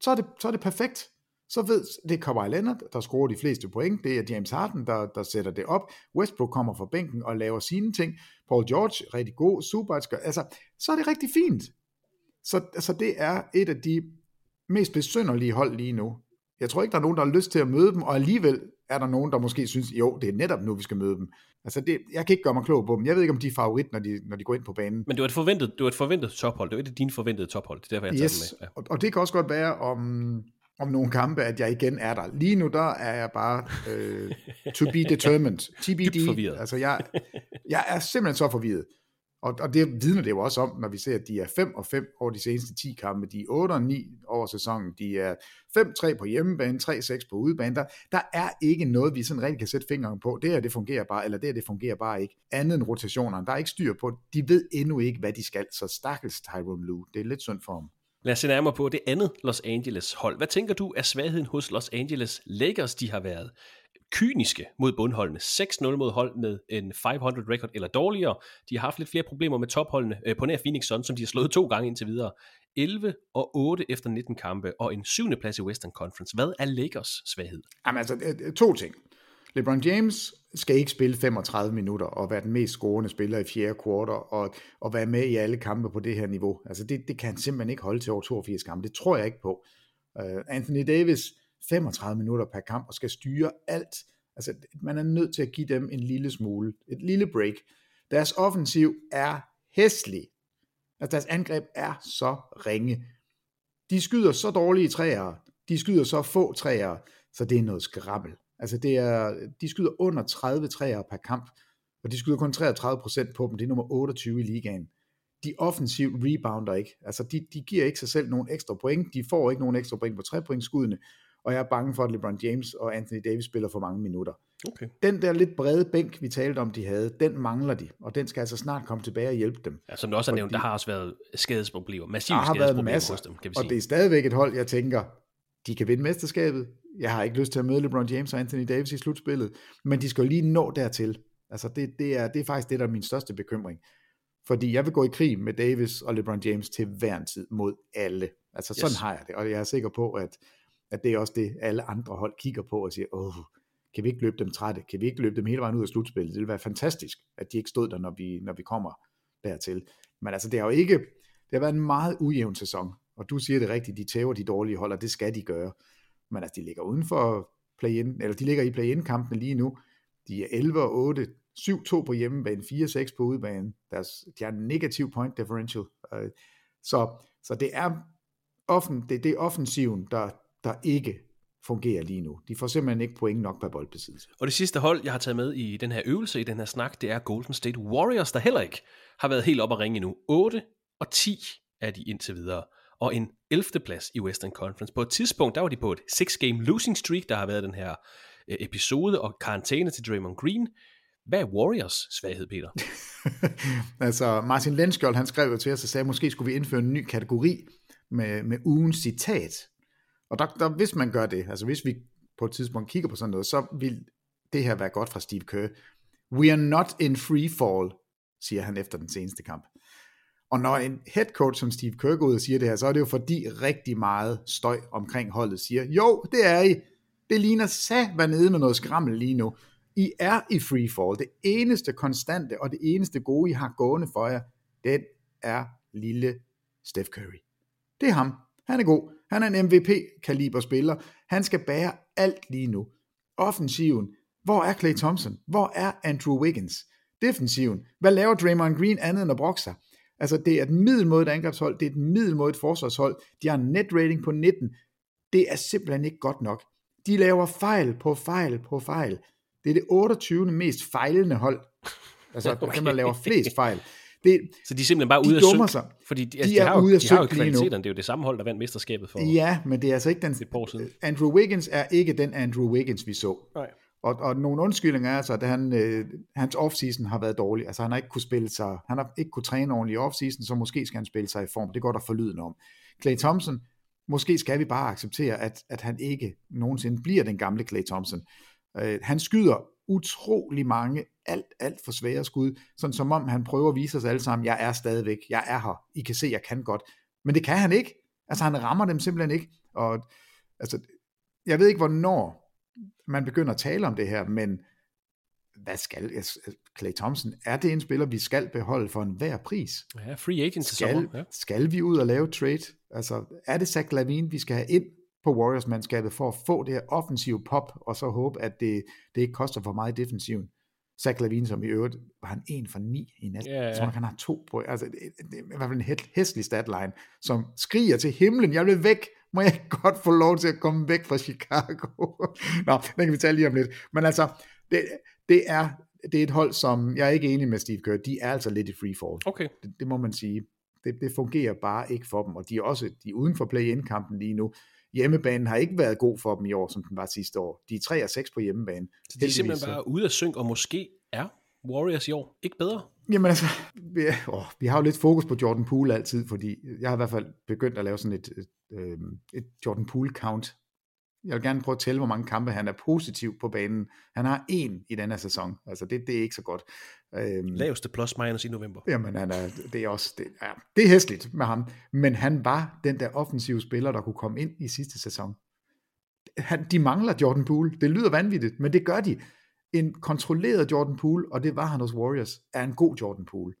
Så er det, så er det perfekt. Så ved, det er Kawhi Leonard, der scorer de fleste point. Det er James Harden, der, der sætter det op. Westbrook kommer fra bænken og laver sine ting. Paul George, rigtig god. Subac, altså, så er det rigtig fint. Så altså, det er et af de mest besynderlige hold lige nu. Jeg tror ikke, der er nogen, der har lyst til at møde dem, og alligevel er der nogen, der måske synes, jo, det er netop nu, vi skal møde dem. Altså, det, jeg kan ikke gøre mig klog på dem. Jeg ved ikke, om de er favorit, når de, når de går ind på banen. Men det var et forventet, det var et forventet tophold. Det var et af dine forventede tophold. Det er derfor, jeg yes. tager med. Ja. Og, og, det kan også godt være om, om nogle kampe, at jeg igen er der. Lige nu, der er jeg bare øh, to be determined. TBD. Altså, jeg, jeg er simpelthen så forvirret. Og, og det vidner det jo også om, når vi ser, at de er 5 og 5 over de seneste 10 kampe, de er 8 og 9 over sæsonen, de er 5-3 på hjemmebane, 3-6 på udebane. Der, der er ikke noget, vi sådan rent kan sætte fingeren på. Det her, det fungerer bare, eller det her, det fungerer bare ikke. Andet end rotationerne. Der er ikke styr på. De ved endnu ikke, hvad de skal. Så stakkels Tyrone Lue. Det er lidt synd for ham. Lad os se nærmere på det andet Los Angeles hold. Hvad tænker du er svagheden hos Los Angeles Lakers, de har været? Kyniske mod bundholdene. 6-0 mod hold med en 500 record eller dårligere. De har haft lidt flere problemer med topholdene øh, på nær Phoenix Suns, som de har slået to gange indtil videre. 11 og 8 efter 19 kampe, og en syvende plads i Western Conference. Hvad er Lakers svaghed? Jamen altså, øh, øh, to ting. LeBron James skal ikke spille 35 minutter og være den mest scorende spiller i fjerde kvartal og, og være med i alle kampe på det her niveau. Altså det, det kan han simpelthen ikke holde til over 82 kampe. Det tror jeg ikke på. Uh, Anthony Davis, 35 minutter per kamp og skal styre alt. Altså, man er nødt til at give dem en lille smule, et lille break. Deres offensiv er hæslig. Altså, deres angreb er så ringe. De skyder så dårlige træer, de skyder så få træer, så det er noget skrabbel. Altså, det er, de skyder under 30 træer per kamp, og de skyder kun 33% på dem. Det er nummer 28 i ligaen. De offensiv rebounder ikke. Altså, de, de giver ikke sig selv nogen ekstra point. De får ikke nogen ekstra point på trepointsskuddene og jeg er bange for, at LeBron James og Anthony Davis spiller for mange minutter. Okay. Den der lidt brede bænk, vi talte om, de havde, den mangler de, og den skal altså snart komme tilbage og hjælpe dem. Ja, som du også har nævnt, der har også været skadesproblemer, massive har skadesproblemer været masser, hos dem, kan vi sige. Og det er stadigvæk et hold, jeg tænker, de kan vinde mesterskabet. Jeg har ikke lyst til at møde LeBron James og Anthony Davis i slutspillet, men de skal lige nå dertil. Altså det, det, er, det er faktisk det, der er min største bekymring. Fordi jeg vil gå i krig med Davis og LeBron James til hver en tid mod alle. Altså sådan yes. har jeg det, og jeg er sikker på, at at det er også det, alle andre hold kigger på og siger, åh, kan vi ikke løbe dem trætte? Kan vi ikke løbe dem hele vejen ud af slutspillet? Det ville være fantastisk, at de ikke stod der, når vi, når vi kommer dertil. Men altså, det har jo ikke, det har været en meget ujævn sæson, og du siger det rigtigt, de tæver de dårlige hold, og det skal de gøre. Men altså, de ligger uden for play-in, eller de ligger i play-in-kampene lige nu. De er 11 og 8, 7-2 på hjemmebane, 4-6 på udebane. Deres, de har en negativ point differential. Øh, så, så det er, offen, det, det er offensiven, der, der ikke fungerer lige nu. De får simpelthen ikke point nok per boldbesiddelse. Og det sidste hold, jeg har taget med i den her øvelse, i den her snak, det er Golden State Warriors, der heller ikke har været helt op at ringe endnu. 8 og 10 er de indtil videre. Og en 11. plads i Western Conference. På et tidspunkt, der var de på et 6-game losing streak, der har været den her øh, episode, og karantæne til Draymond Green. Hvad er Warriors svaghed, Peter? altså, Martin Lenskjold, han skrev jo til os og sagde, at måske skulle vi indføre en ny kategori med, med ugens citat. Og der, der, hvis man gør det, altså hvis vi på et tidspunkt kigger på sådan noget, så vil det her være godt fra Steve Kerr. We are not in free fall, siger han efter den seneste kamp. Og når en head coach som Steve Kerr går ud og siger det her, så er det jo fordi rigtig meget støj omkring holdet siger, jo, det er I. Det ligner sat hvad nede med noget skrammel lige nu. I er i free fall. Det eneste konstante og det eneste gode, I har gående for jer, det er lille Steph Curry. Det er ham. Han er god. Han er en MVP-kaliber spiller. Han skal bære alt lige nu. Offensiven. Hvor er Clay Thompson? Hvor er Andrew Wiggins? Defensiven. Hvad laver Draymond Green andet end at brokke sig? Altså, det er et middelmodigt angrebshold. Det er et middelmodigt forsvarshold. De har en net rating på 19. Det er simpelthen ikke godt nok. De laver fejl på fejl på fejl. Det er det 28. mest fejlende hold. Altså, okay. dem, der laver flest fejl. Det, så de er simpelthen bare ude de af synk? Fordi de, altså, de, de, har, jo, de har jo kvaliteterne. Det er jo det samme hold, der vandt mesterskabet for Ja, men det er altså ikke den... Andrew Wiggins er ikke den Andrew Wiggins, vi så. Nej. Og, og nogle undskyldninger er altså, at han, øh, hans offseason har været dårlig. Altså han har ikke kunne spille sig, han har ikke kunne træne ordentligt i offseason, så måske skal han spille sig i form. Det går der forlyden om. Clay Thompson, måske skal vi bare acceptere, at, at han ikke nogensinde bliver den gamle Clay Thompson. Øh, han skyder utrolig mange alt, alt for svære skud, sådan som om han prøver at vise os alle sammen, jeg er stadigvæk, jeg er her, I kan se, jeg kan godt. Men det kan han ikke. Altså han rammer dem simpelthen ikke. Og altså, jeg ved ikke, hvornår man begynder at tale om det her, men hvad skal Clay Thompson, er det en spiller, vi skal beholde for enhver pris? Ja, free agent skal, ja. skal vi ud og lave trade? Altså, er det Zach Lavine, vi skal have ind på Warriors-mandskabet for at få det her offensive pop, og så håbe, at det, det ikke koster for meget i defensiven. Zach Lavine, som i øvrigt, var han en for ni i nat. Yeah. Så han har to på, altså det, det, er i hvert fald en hæslig statline, som skriger til himlen, jeg vil væk, må jeg godt få lov til at komme væk fra Chicago? Nå, den kan vi tale lige om lidt. Men altså, det, det er, det er et hold, som jeg er ikke enig med Steve Kerr, de er altså lidt i free fall. Okay. Det, det må man sige. Det, det fungerer bare ikke for dem, og de er også de er uden for play-in-kampen lige nu hjemmebanen har ikke været god for dem i år, som den var sidste år. De er 3 og 6 på hjemmebane. Så de er simpelthen bare ude af synk, og måske er Warriors i år ikke bedre? Jamen altså, vi, åh, vi har jo lidt fokus på Jordan Poole altid, fordi jeg har i hvert fald begyndt at lave sådan et, et, et, øhm, et Jordan Poole count. Jeg vil gerne prøve at tælle, hvor mange kampe han er positiv på banen. Han har en i denne sæson. Altså det, det er ikke så godt. Øhm, Laveste plus minus i november. Jamen, han er, det er også, det, ja, det er hæsligt med ham. Men han var den der offensive spiller, der kunne komme ind i sidste sæson. Han, de mangler Jordan Poole. Det lyder vanvittigt, men det gør de. En kontrolleret Jordan Poole, og det var han hos Warriors, er en god Jordan Poole.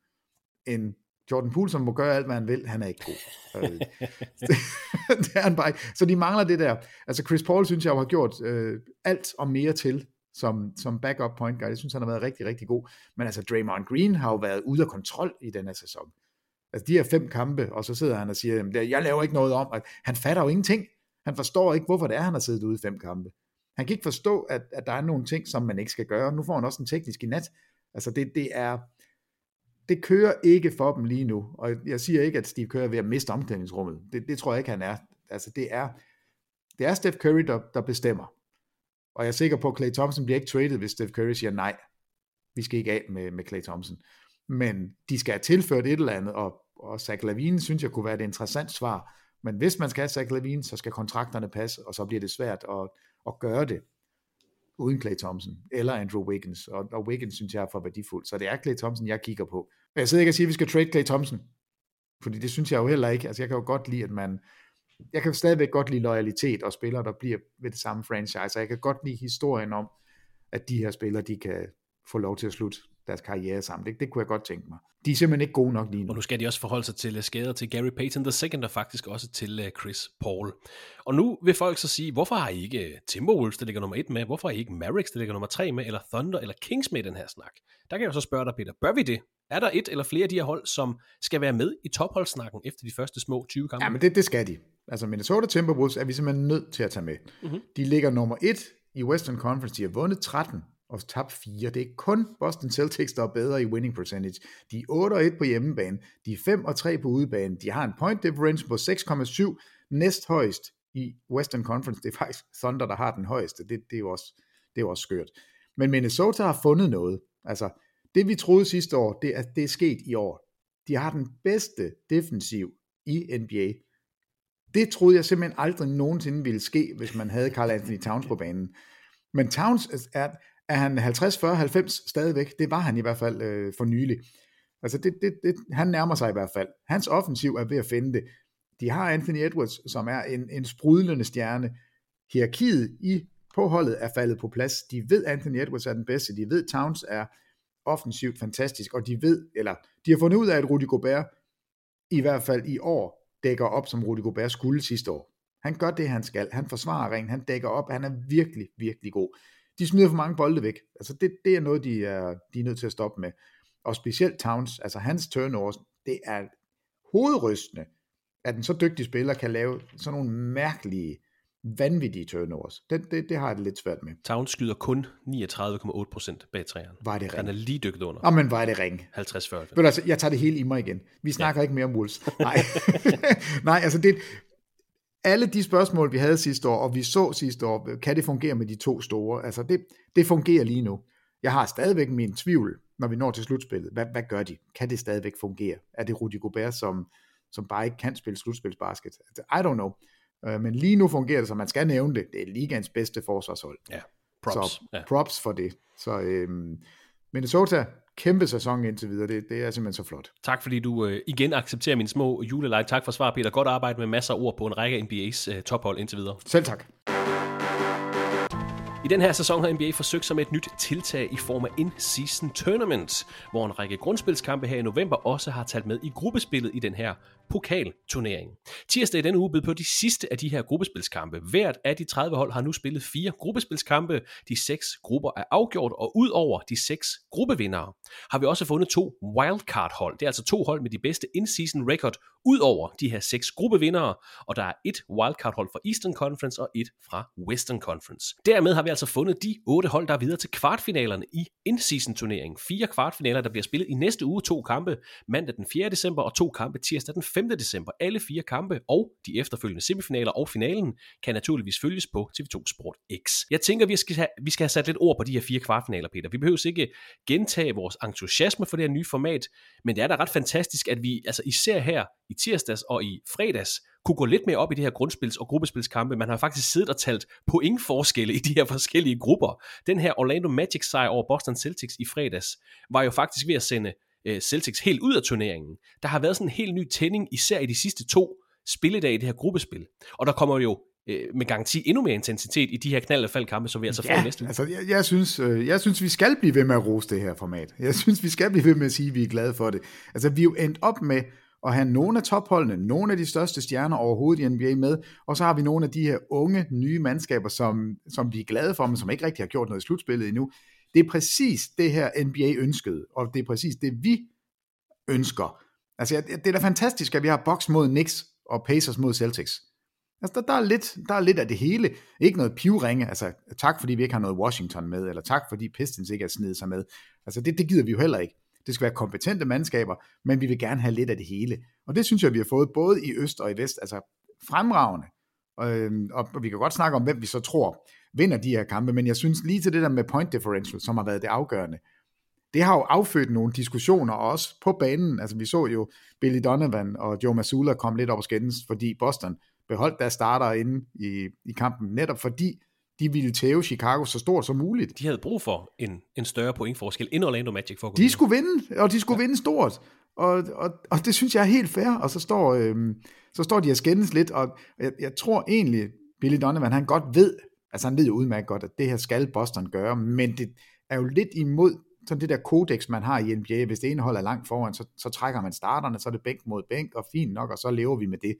En Jordan Poole, som må gøre alt, hvad han vil, han er ikke god. Øh, det er han bare ikke. Så de mangler det der. Altså Chris Paul, synes jeg, har gjort øh, alt og mere til, som, som backup point guard. Jeg synes, han har været rigtig, rigtig god. Men altså, Draymond Green har jo været ude af kontrol i den her sæson. Altså, de her fem kampe, og så sidder han og siger, jamen, jeg laver ikke noget om, at han fatter jo ingenting. Han forstår ikke, hvorfor det er, han har siddet ude i fem kampe. Han kan ikke forstå, at, at der er nogle ting, som man ikke skal gøre. Nu får han også en teknisk i nat. Altså, det, det er, det kører ikke for dem lige nu. Og jeg siger ikke, at Steve Curry er ved at miste omklædningsrummet. Det, det tror jeg ikke, han er. Altså, det er, det er Steph Curry, der, der bestemmer. Og jeg er sikker på, at Clay Thompson bliver ikke traded, hvis Steph Curry siger nej. Vi skal ikke af med, med Clay Thompson. Men de skal have tilført et eller andet, og, og Zach Lavine synes jeg kunne være et interessant svar. Men hvis man skal have Zach Lavine, så skal kontrakterne passe, og så bliver det svært at, at gøre det uden Clay Thompson, eller Andrew Wiggins, og, og Wiggins synes jeg er for værdifuld, så det er Clay Thompson, jeg kigger på. Men jeg sidder ikke og siger, at vi skal trade Clay Thompson, fordi det synes jeg jo heller ikke, altså jeg kan jo godt lide, at man, jeg kan stadigvæk godt lide loyalitet og spillere, der bliver ved det samme franchise, og jeg kan godt lide historien om, at de her spillere, de kan få lov til at slutte deres karriere sammen. Det, det kunne jeg godt tænke mig. De er simpelthen ikke gode nok lige nu. Og nu skal de også forholde sig til øh, skader til Gary Payton II, og faktisk også til øh, Chris Paul. Og nu vil folk så sige, hvorfor har I ikke øh, Timberwolves, der ligger nummer et med? Hvorfor har I ikke Mavericks, der ligger nummer tre med? Eller Thunder eller Kings med i den her snak? Der kan jeg jo så spørge dig, Peter, bør vi det? Er der et eller flere af de her hold, som skal være med i topholdsnakken efter de første små 20 kampe? Ja, men det, det skal de. Altså Minnesota Timberwolves er vi simpelthen nødt til at tage med. Mm-hmm. De ligger nummer et i Western Conference. De har vundet 13 og tabt 4. Det er kun Boston Celtics, der er bedre i winning percentage. De er 8-1 på hjemmebane. De er 5-3 på udebane. De har en point difference på 6,7. Næst højst i Western Conference. Det er faktisk Thunder, der har den højeste. Det, det, er, jo også, det er jo også skørt. Men Minnesota har fundet noget. Altså, det vi troede sidste år, det er, det er sket i år. De har den bedste defensiv i NBA. Det troede jeg simpelthen aldrig nogensinde ville ske, hvis man havde Carl Anthony Towns på banen. Men Towns er, er han 50, 40, 90 stadigvæk? Det var han i hvert fald øh, for nylig. Altså det, det, det, han nærmer sig i hvert fald. Hans offensiv er ved at finde det. De har Anthony Edwards, som er en, en sprudlende stjerne. Hierarkiet i på holdet er faldet på plads. De ved, Anthony Edwards er den bedste. De ved, Towns er offensivt fantastisk, og de ved, eller de har fundet ud af, at Rudy Gobert i hvert fald i år dækker op, som Rudy Gobert skulle sidste år. Han gør det, han skal. Han forsvarer ringen, han dækker op, han er virkelig, virkelig god. De smider for mange bolde væk. Altså det, det er noget, de er, de er nødt til at stoppe med. Og specielt Towns, altså hans turnovers, det er hovedrystende, at en så dygtig spiller kan lave sådan nogle mærkelige vanvittige turnovers. Det, det, det har jeg det lidt svært med. Towns skyder kun 39,8% bag træerne. Var det ring? Han er lige dykket under. Jamen, men var det ring? 50-40. Ved altså, jeg tager det hele i mig igen. Vi snakker ja. ikke mere om Wolves. Nej, Nej altså det, alle de spørgsmål, vi havde sidste år, og vi så sidste år, kan det fungere med de to store? Altså det, det fungerer lige nu. Jeg har stadigvæk min tvivl, når vi når til slutspillet. Hvad, hvad gør de? Kan det stadigvæk fungere? Er det Rudy Gobert, som, som bare ikke kan spille slutspilsbasket? Altså, I don't know. Øh, men lige nu fungerer det, som man skal nævne det. Det er ligands bedste forsvarshold. Ja, props. Så ja. props for det. Så øhm, Minnesota, kæmpe sæson indtil videre. Det, det er simpelthen så flot. Tak fordi du øh, igen accepterer min små julelej. Tak for svar, Peter. Godt arbejde med masser af ord på en række NBA's øh, tophold indtil videre. Selv tak. I den her sæson har NBA forsøgt sig med et nyt tiltag i form af in-season tournament, hvor en række grundspilskampe her i november også har talt med i gruppespillet i den her pokalturnering. Tirsdag i denne uge bød på de sidste af de her gruppespilskampe. Hvert af de 30 hold har nu spillet fire gruppespilskampe. De seks grupper er afgjort, og ud over de seks gruppevindere har vi også fundet to wildcard-hold. Det er altså to hold med de bedste in-season record ud over de her seks gruppevindere, og der er et wildcard-hold fra Eastern Conference og et fra Western Conference. Dermed har vi altså fundet de otte hold, der er videre til kvartfinalerne i in-season turneringen. Fire kvartfinaler, der bliver spillet i næste uge, to kampe mandag den 4. december og to kampe tirsdag den 5. december. Alle fire kampe og de efterfølgende semifinaler og finalen kan naturligvis følges på TV2 Sport X. Jeg tænker, vi skal have, vi skal have sat lidt ord på de her fire kvartfinaler, Peter. Vi behøver ikke gentage vores entusiasme for det her nye format, men det er da ret fantastisk, at vi altså især her i tirsdags og i fredags kunne gå lidt mere op i det her grundspils- og gruppespilskampe. Man har faktisk siddet og talt pointforskelle i de her forskellige grupper. Den her Orlando Magic sejr over Boston Celtics i fredags var jo faktisk ved at sende øh, Celtics helt ud af turneringen. Der har været sådan en helt ny tænding, især i de sidste to spilledage i det her gruppespil. Og der kommer jo øh, med garanti endnu mere intensitet i de her knald kampe, som vi altså ja, får næste uge. altså jeg, jeg, synes, øh, jeg synes, vi skal blive ved med at rose det her format. Jeg synes, vi skal blive ved med at sige, at vi er glade for det. Altså vi er jo endt op med at have nogle af topholdene, nogle af de største stjerner overhovedet i NBA med, og så har vi nogle af de her unge, nye mandskaber, som, som vi er glade for, men som ikke rigtig har gjort noget i slutspillet endnu. Det er præcis det her NBA ønskede, og det er præcis det, vi ønsker. Altså, det er da fantastisk, at vi har boks mod Knicks og Pacers mod Celtics. Altså, der, der, er lidt, der er lidt af det hele. Ikke noget pivringe, altså tak fordi vi ikke har noget Washington med, eller tak fordi Pistons ikke er snedet sig med. Altså, det, det gider vi jo heller ikke. Det skal være kompetente mandskaber, men vi vil gerne have lidt af det hele. Og det synes jeg, vi har fået både i øst og i vest, altså fremragende. Øhm, og, og vi kan godt snakke om, hvem vi så tror vinder de her kampe, men jeg synes lige til det der med point differential, som har været det afgørende, det har jo affødt nogle diskussioner også på banen. Altså vi så jo Billy Donovan og Joe Masula komme lidt op og skændes, fordi Boston beholdt deres starter inde i, i kampen, netop fordi de ville tæve Chicago så stort som muligt. De havde brug for en, en større pointforskel end Orlando Magic for at De videre. skulle vinde, og de skulle ja. vinde stort. Og, og, og det synes jeg er helt fair, og så står, øhm, så står de og skændes lidt, og jeg, jeg tror egentlig, Billy Donovan, han godt ved, Altså han ved jo udmærket godt, at det her skal Boston gøre, men det er jo lidt imod sådan det der kodex, man har i NBA. Hvis det ene hold er langt foran, så, så trækker man starterne, så er det bænk mod bænk, og fint nok, og så lever vi med det.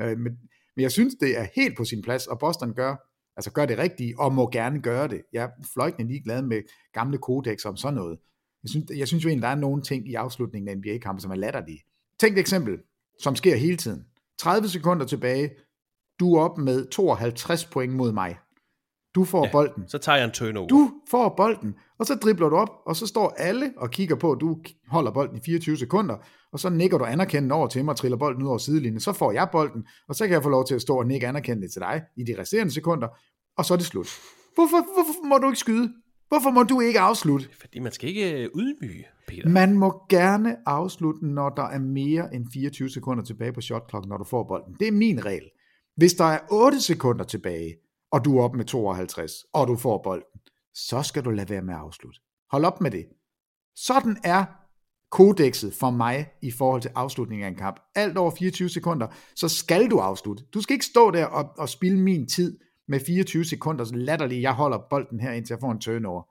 Øh, men, men jeg synes, det er helt på sin plads, og Boston gør, altså gør det rigtige, og må gerne gøre det. Jeg er fløjtende ligeglad med gamle kodex om sådan noget. Jeg synes, jeg synes jo egentlig, der er nogle ting i afslutningen af NBA-kampen, som er latterlige. Tænk et eksempel, som sker hele tiden. 30 sekunder tilbage, du er op med 52 point mod mig. Du får ja, bolden. Så tager jeg en turnover. Du får bolden, og så dribler du op, og så står alle og kigger på, at du holder bolden i 24 sekunder, og så nikker du anerkendende over til mig og triller bolden ud over sidelinjen. Så får jeg bolden, og så kan jeg få lov til at stå og nikke anerkendende til dig i de resterende sekunder, og så er det slut. Hvorfor, hvorfor må du ikke skyde? Hvorfor må du ikke afslutte? Fordi man skal ikke øh, ydmyge, Peter. Man må gerne afslutte, når der er mere end 24 sekunder tilbage på shot clock, når du får bolden. Det er min regel. Hvis der er 8 sekunder tilbage, og du er op med 52, og du får bolden, så skal du lade være med at afslutte. Hold op med det. Sådan er kodexet for mig i forhold til afslutningen af en kamp. Alt over 24 sekunder, så skal du afslutte. Du skal ikke stå der og, og spille min tid med 24 sekunder latterligt, jeg holder bolden her, indtil jeg får en turnover.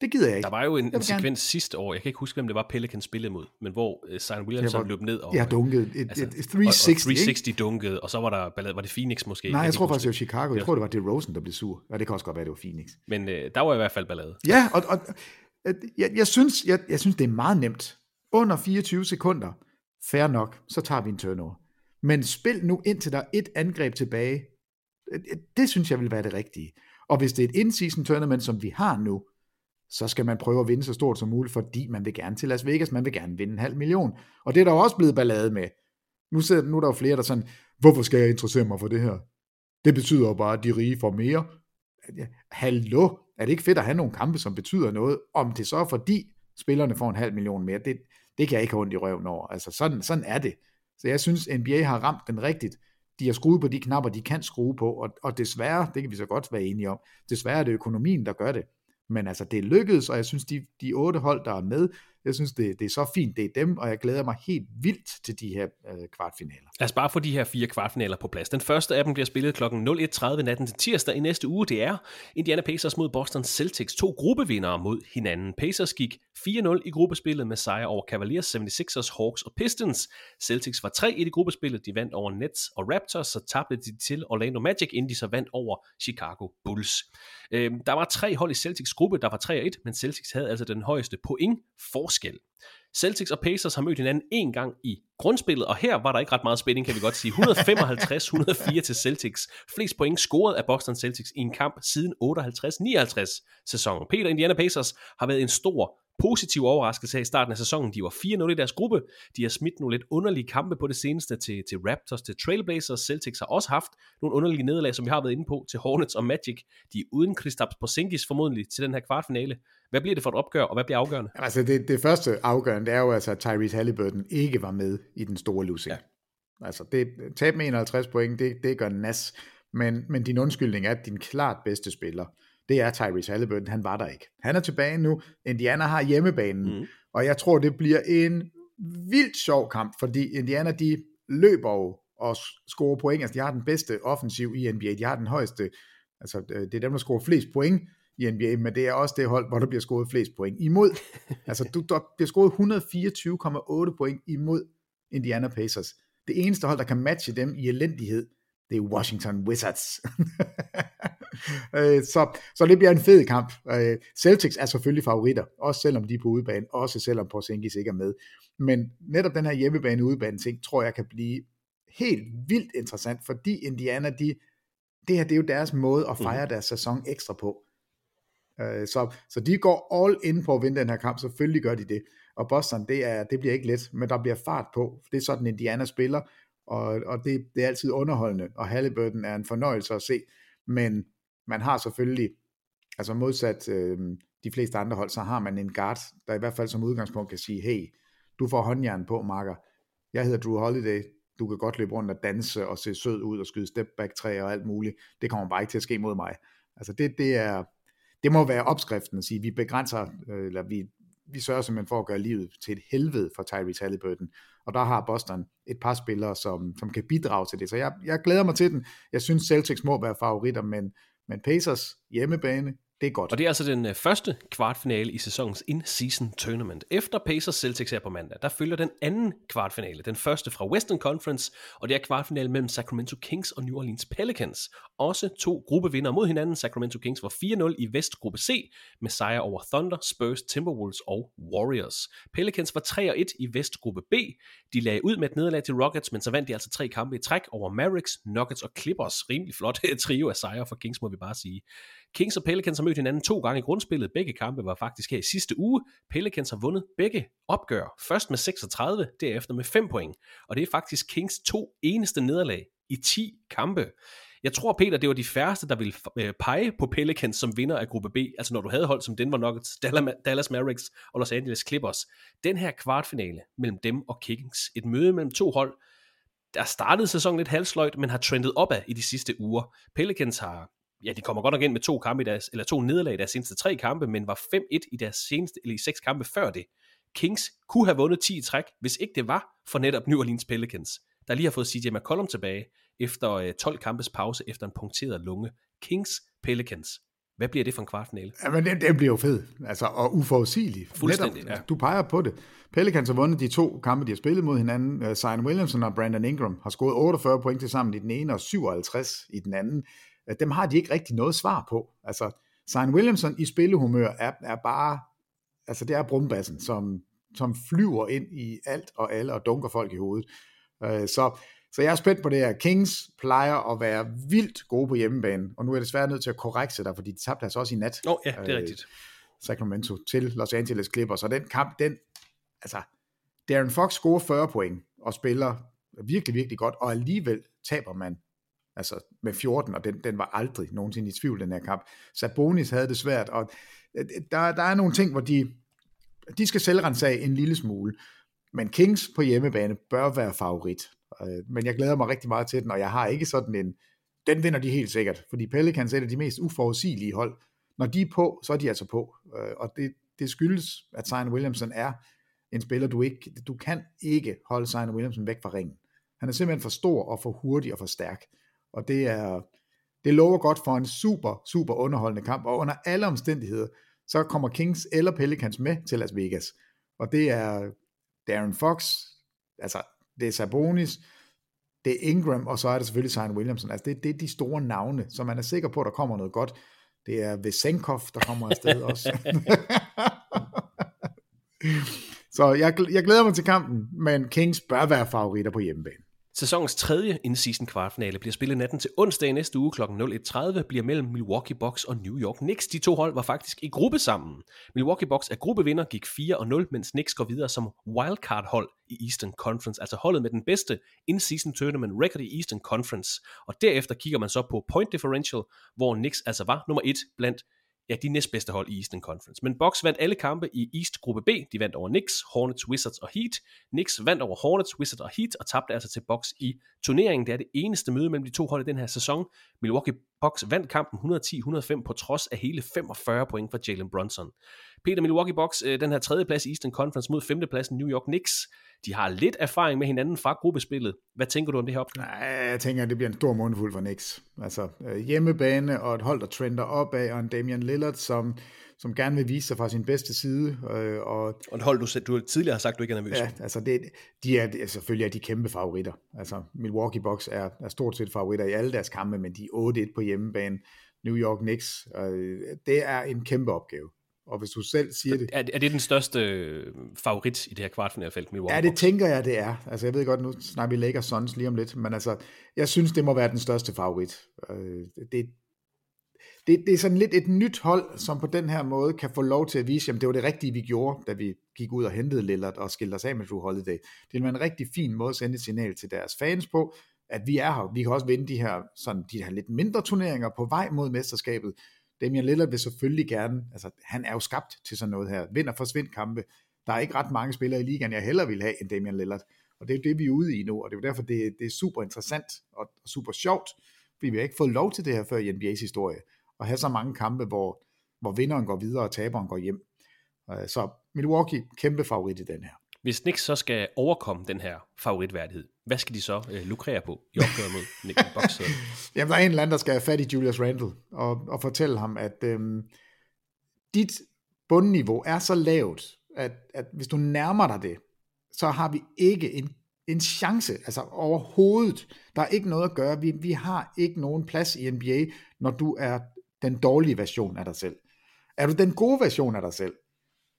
Det gider jeg ikke. Der var jo en, en sekvens gerne. sidste år, jeg kan ikke huske, hvem det var Pelican spillede mod, men hvor uh, Zion Williamson løb ned og... Ja, dunket. Et, altså, et, et 360, og, og 360 dunket, og så var der ballade, var det Phoenix måske? Nej, jeg, jeg tror faktisk, det var Chicago. Jeg tror, det var det Rosen, der blev sur. Ja, det kan også godt være, det var Phoenix. Men uh, der var i hvert fald ballade. Ja, og, og jeg, jeg, synes, jeg, jeg synes, det er meget nemt. Under 24 sekunder, fair nok, så tager vi en turnover. Men spil nu indtil der er et angreb tilbage. Det synes jeg vil være det rigtige. Og hvis det er et in-season tournament, som vi har nu, så skal man prøve at vinde så stort som muligt, fordi man vil gerne til Las Vegas, man vil gerne vinde en halv million. Og det er der også blevet ballade med. Nu, sidder, nu er der jo flere, der sådan, hvorfor skal jeg interessere mig for det her? Det betyder jo bare, at de rige får mere. Hallo, er det ikke fedt at have nogle kampe, som betyder noget? Om det så er fordi spillerne får en halv million mere, det, det kan jeg ikke have ondt i røven over. Altså sådan, sådan er det. Så jeg synes, NBA har ramt den rigtigt. De har skruet på de knapper, de kan skrue på, og, og desværre, det kan vi så godt være enige om, desværre er det økonomien, der gør det. Men altså, det lykkedes, og jeg synes, de, de otte hold, der er med, jeg synes, det, det er så fint, det er dem, og jeg glæder mig helt vildt til de her øh, kvartfinaler. Lad os bare få de her fire kvartfinaler på plads. Den første af dem bliver spillet kl. 01.30 natten til tirsdag i næste uge. Det er Indiana Pacers mod Boston Celtics. To gruppevindere mod hinanden. Pacers gik 4-0 i gruppespillet med sejr over Cavaliers, 76ers, Hawks og Pistons. Celtics var 3 i det gruppespillet. De vandt over Nets og Raptors, så tabte de til Orlando Magic, inden de så vandt over Chicago Bulls. Øhm, der var tre hold i Celtics gruppe, der var 3-1, men Celtics havde altså den højeste point for forskel. Celtics og Pacers har mødt hinanden en gang i grundspillet, og her var der ikke ret meget spænding, kan vi godt sige. 155-104 til Celtics. Flest point scoret af Boston Celtics i en kamp siden 58-59 sæsonen. Peter Indiana Pacers har været en stor positiv overraskelse her i starten af sæsonen. De var 4-0 i deres gruppe. De har smidt nogle lidt underlige kampe på det seneste til, til Raptors, til Trailblazers. Celtics har også haft nogle underlige nederlag, som vi har været inde på, til Hornets og Magic. De er uden Kristaps Porzingis formodentlig til den her kvartfinale. Hvad bliver det for et opgør, og hvad bliver afgørende? Altså det, det første afgørende, det er jo altså, at Tyrese Halliburton ikke var med i den store losing. Ja. Altså det, tab med 51 point, det, det gør nas. Men, men din undskyldning er, at din klart bedste spiller, det er Tyrese Halliburton, han var der ikke. Han er tilbage nu, Indiana har hjemmebanen, mm. og jeg tror, det bliver en vildt sjov kamp, fordi Indiana, de løber jo og scorer point, altså de har den bedste offensiv i NBA, de har den højeste, altså øh, det er dem, der scorer flest point i NBA, men det er også det hold, hvor der bliver scoret flest point imod. altså du, der bliver scoret 124,8 point imod Indiana Pacers. Det eneste hold, der kan matche dem i elendighed, det er Washington Wizards. Øh, så, så det bliver en fed kamp. Øh, Celtics er selvfølgelig favoritter, også selvom de er på udebane, også selvom Porzingis ikke er med. Men netop den her hjemmebane udebane ting, tror jeg kan blive helt vildt interessant, fordi Indiana, de, det her det er jo deres måde at fejre mm. deres sæson ekstra på. Øh, så, så de går all in på at vinde den her kamp, selvfølgelig gør de det. Og Boston, det, er, det bliver ikke let, men der bliver fart på. Det er sådan, Indiana spiller, og, og det, det er altid underholdende, og Halliburton er en fornøjelse at se, men man har selvfølgelig, altså modsat øh, de fleste andre hold, så har man en guard, der i hvert fald som udgangspunkt kan sige, hey, du får håndjern på, Marker. Jeg hedder Drew Holiday, du kan godt løbe rundt og danse og se sød ud og skyde step back træ og alt muligt. Det kommer bare ikke til at ske mod mig. Altså det, det er, det må være opskriften at sige, vi begrænser, øh, eller vi, vi sørger simpelthen for at gøre livet til et helvede for Tyrese Halliburton. Og der har Boston et par spillere, som, som kan bidrage til det. Så jeg, jeg glæder mig til den. Jeg synes Celtics må være favoritter, men men Pacers hjemmebane, det er godt. Og det er altså den øh, første kvartfinale i sæsonens in-season tournament. Efter Pacers Celtics her på mandag, der følger den anden kvartfinale, den første fra Western Conference, og det er kvartfinale mellem Sacramento Kings og New Orleans Pelicans. Også to gruppevinder mod hinanden. Sacramento Kings var 4-0 i Vestgruppe C med sejr over Thunder, Spurs, Timberwolves og Warriors. Pelicans var 3-1 i Vestgruppe B. De lagde ud med et nederlag til Rockets, men så vandt de altså tre kampe i træk over Mavericks, Nuggets og Clippers. Rimelig flot trio af sejre for Kings, må vi bare sige. Kings og Pelicans har mødt hinanden to gange i grundspillet. Begge kampe var faktisk her i sidste uge. Pelicans har vundet begge opgør. Først med 36, derefter med 5 point. Og det er faktisk Kings to eneste nederlag i 10 kampe. Jeg tror, Peter, det var de færreste, der ville øh, pege på Pelicans som vinder af gruppe B. Altså når du havde hold som Denver Nuggets, Dallas Mavericks og Los Angeles Clippers. Den her kvartfinale mellem dem og Kings. Et møde mellem to hold, der startede sæsonen lidt halvsløjt, men har trendet opad i de sidste uger. Pelicans har ja, de kommer godt nok ind med to kampe i deres, eller to nederlag i deres seneste tre kampe, men var 5-1 i deres seneste, eller i seks kampe før det. Kings kunne have vundet 10 i træk, hvis ikke det var for netop New Orleans Pelicans, der lige har fået CJ McCollum tilbage efter 12 øh, kampes pause efter en punkteret lunge. Kings Pelicans. Hvad bliver det for en kvartfinale? Jamen, det, det bliver jo fed, altså, og uforudsigelig. Fuldstændig, Netop, ja. Du peger på det. Pelicans har vundet de to kampe, de har spillet mod hinanden. Uh, Zion Williamson og Brandon Ingram har scoret 48 point til sammen i den ene og 57 i den anden dem har de ikke rigtig noget svar på. Altså, Zion Williamson i spillehumør er, er bare, altså det er brumbassen, som, som flyver ind i alt og alle og dunker folk i hovedet. Øh, så, så jeg er spændt på det her. Kings plejer at være vildt gode på hjemmebane, og nu er jeg desværre nødt til at korrekse dig, fordi de tabte altså også i nat. Åh, oh, ja, det er øh, rigtigt. Sacramento til Los Angeles Clippers, og den kamp, den, altså, Darren Fox scorer 40 point og spiller virkelig, virkelig godt, og alligevel taber man altså med 14, og den, den var aldrig nogensinde i tvivl, den her kamp. Sabonis havde det svært, og øh, øh, der, der er nogle ting, hvor de, de skal selv en lille smule, men Kings på hjemmebane bør være favorit. Øh, men jeg glæder mig rigtig meget til den, og jeg har ikke sådan en, den vinder de helt sikkert, fordi Pelicans er et af de mest uforudsigelige hold. Når de er på, så er de altså på, og det, det skyldes, at Zion Williamson er en spiller, du ikke, du kan ikke holde Zion Williamson væk fra ringen. Han er simpelthen for stor og for hurtig og for stærk og det er det lover godt for en super, super underholdende kamp, og under alle omstændigheder, så kommer Kings eller Pelicans med til Las Vegas, og det er Darren Fox, altså det er Sabonis, det er Ingram, og så er det selvfølgelig Zion Williamson, altså det, det er de store navne, så man er sikker på, at der kommer noget godt. Det er Vesenkov, der kommer afsted også. så jeg, jeg glæder mig til kampen, men Kings bør være favoritter på hjemmebane. Sæsonens tredje in-season kvartfinale bliver spillet natten til onsdag næste uge kl. 01.30, bliver mellem Milwaukee Bucks og New York Knicks. De to hold var faktisk i gruppe sammen. Milwaukee Bucks er gruppevinder, gik 4-0, mens Knicks går videre som wildcard-hold i Eastern Conference, altså holdet med den bedste in-season tournament record i Eastern Conference. Og derefter kigger man så på point differential, hvor Knicks altså var nummer et blandt ja, de næstbedste hold i Eastern Conference. Men Bucks vandt alle kampe i East gruppe B. De vandt over Knicks, Hornets, Wizards og Heat. Knicks vandt over Hornets, Wizards og Heat og tabte altså til Bucks i turneringen. Det er det eneste møde mellem de to hold i den her sæson. Milwaukee Bucks vandt kampen 110-105 på trods af hele 45 point fra Jalen Brunson. Peter Milwaukee Bucks, øh, den her tredje plads i Eastern Conference mod femtepladsen New York Knicks. De har lidt erfaring med hinanden fra gruppespillet. Hvad tænker du om det her opgør? Nej, jeg tænker, at det bliver en stor månedfuld for Knicks. Altså øh, hjemmebane og et hold, der trender opad, og en Damian Lillard, som, som gerne vil vise sig fra sin bedste side. Øh, og, og et hold, du, du tidligere har sagt, du ikke er nervøs Ja, altså det, de er, selvfølgelig er de kæmpe favoritter. Altså Milwaukee Bucks er, er stort set favoritter i alle deres kampe, men de er 8-1 på hjemmebane. New York Knicks, øh, det er en kæmpe opgave. Og hvis du selv siger det... Er, er det den største øh, favorit i det her kvartfinalfelt? Milwaukee Ja, det tænker jeg, det er. Altså, jeg ved godt, nu snakker vi Lakers Suns lige om lidt, men altså, jeg synes, det må være den største favorit. Øh, det, det, det er sådan lidt et nyt hold, som på den her måde kan få lov til at vise, at det var det rigtige, vi gjorde, da vi gik ud og hentede Lillard og skilte os af med Drew Holiday. Det er en rigtig fin måde at sende et signal til deres fans på, at vi er her. Vi kan også vinde de her, sådan, de her lidt mindre turneringer på vej mod mesterskabet, Damian Lillard vil selvfølgelig gerne, altså han er jo skabt til sådan noget her, vind og forsvind kampe. Der er ikke ret mange spillere i ligaen, jeg heller vil have end Damian Lillard. Og det er jo det, vi er ude i nu, og det er jo derfor, det, det er super interessant og super sjovt, fordi vi har ikke fået lov til det her før i NBA's historie, at have så mange kampe, hvor, hvor vinderen går videre og taberen går hjem. Øh, så Milwaukee, kæmpe favorit i den her. Hvis Knicks så skal overkomme den her favoritværdighed, hvad skal de så øh, lukrere på i opgøret mod Nick Box? Jamen, der er en eller anden, der skal have fat i Julius Randle og, og fortælle ham, at øhm, dit bundniveau er så lavt, at, at hvis du nærmer dig det, så har vi ikke en, en chance, altså overhovedet. Der er ikke noget at gøre. Vi, vi har ikke nogen plads i NBA, når du er den dårlige version af dig selv. Er du den gode version af dig selv,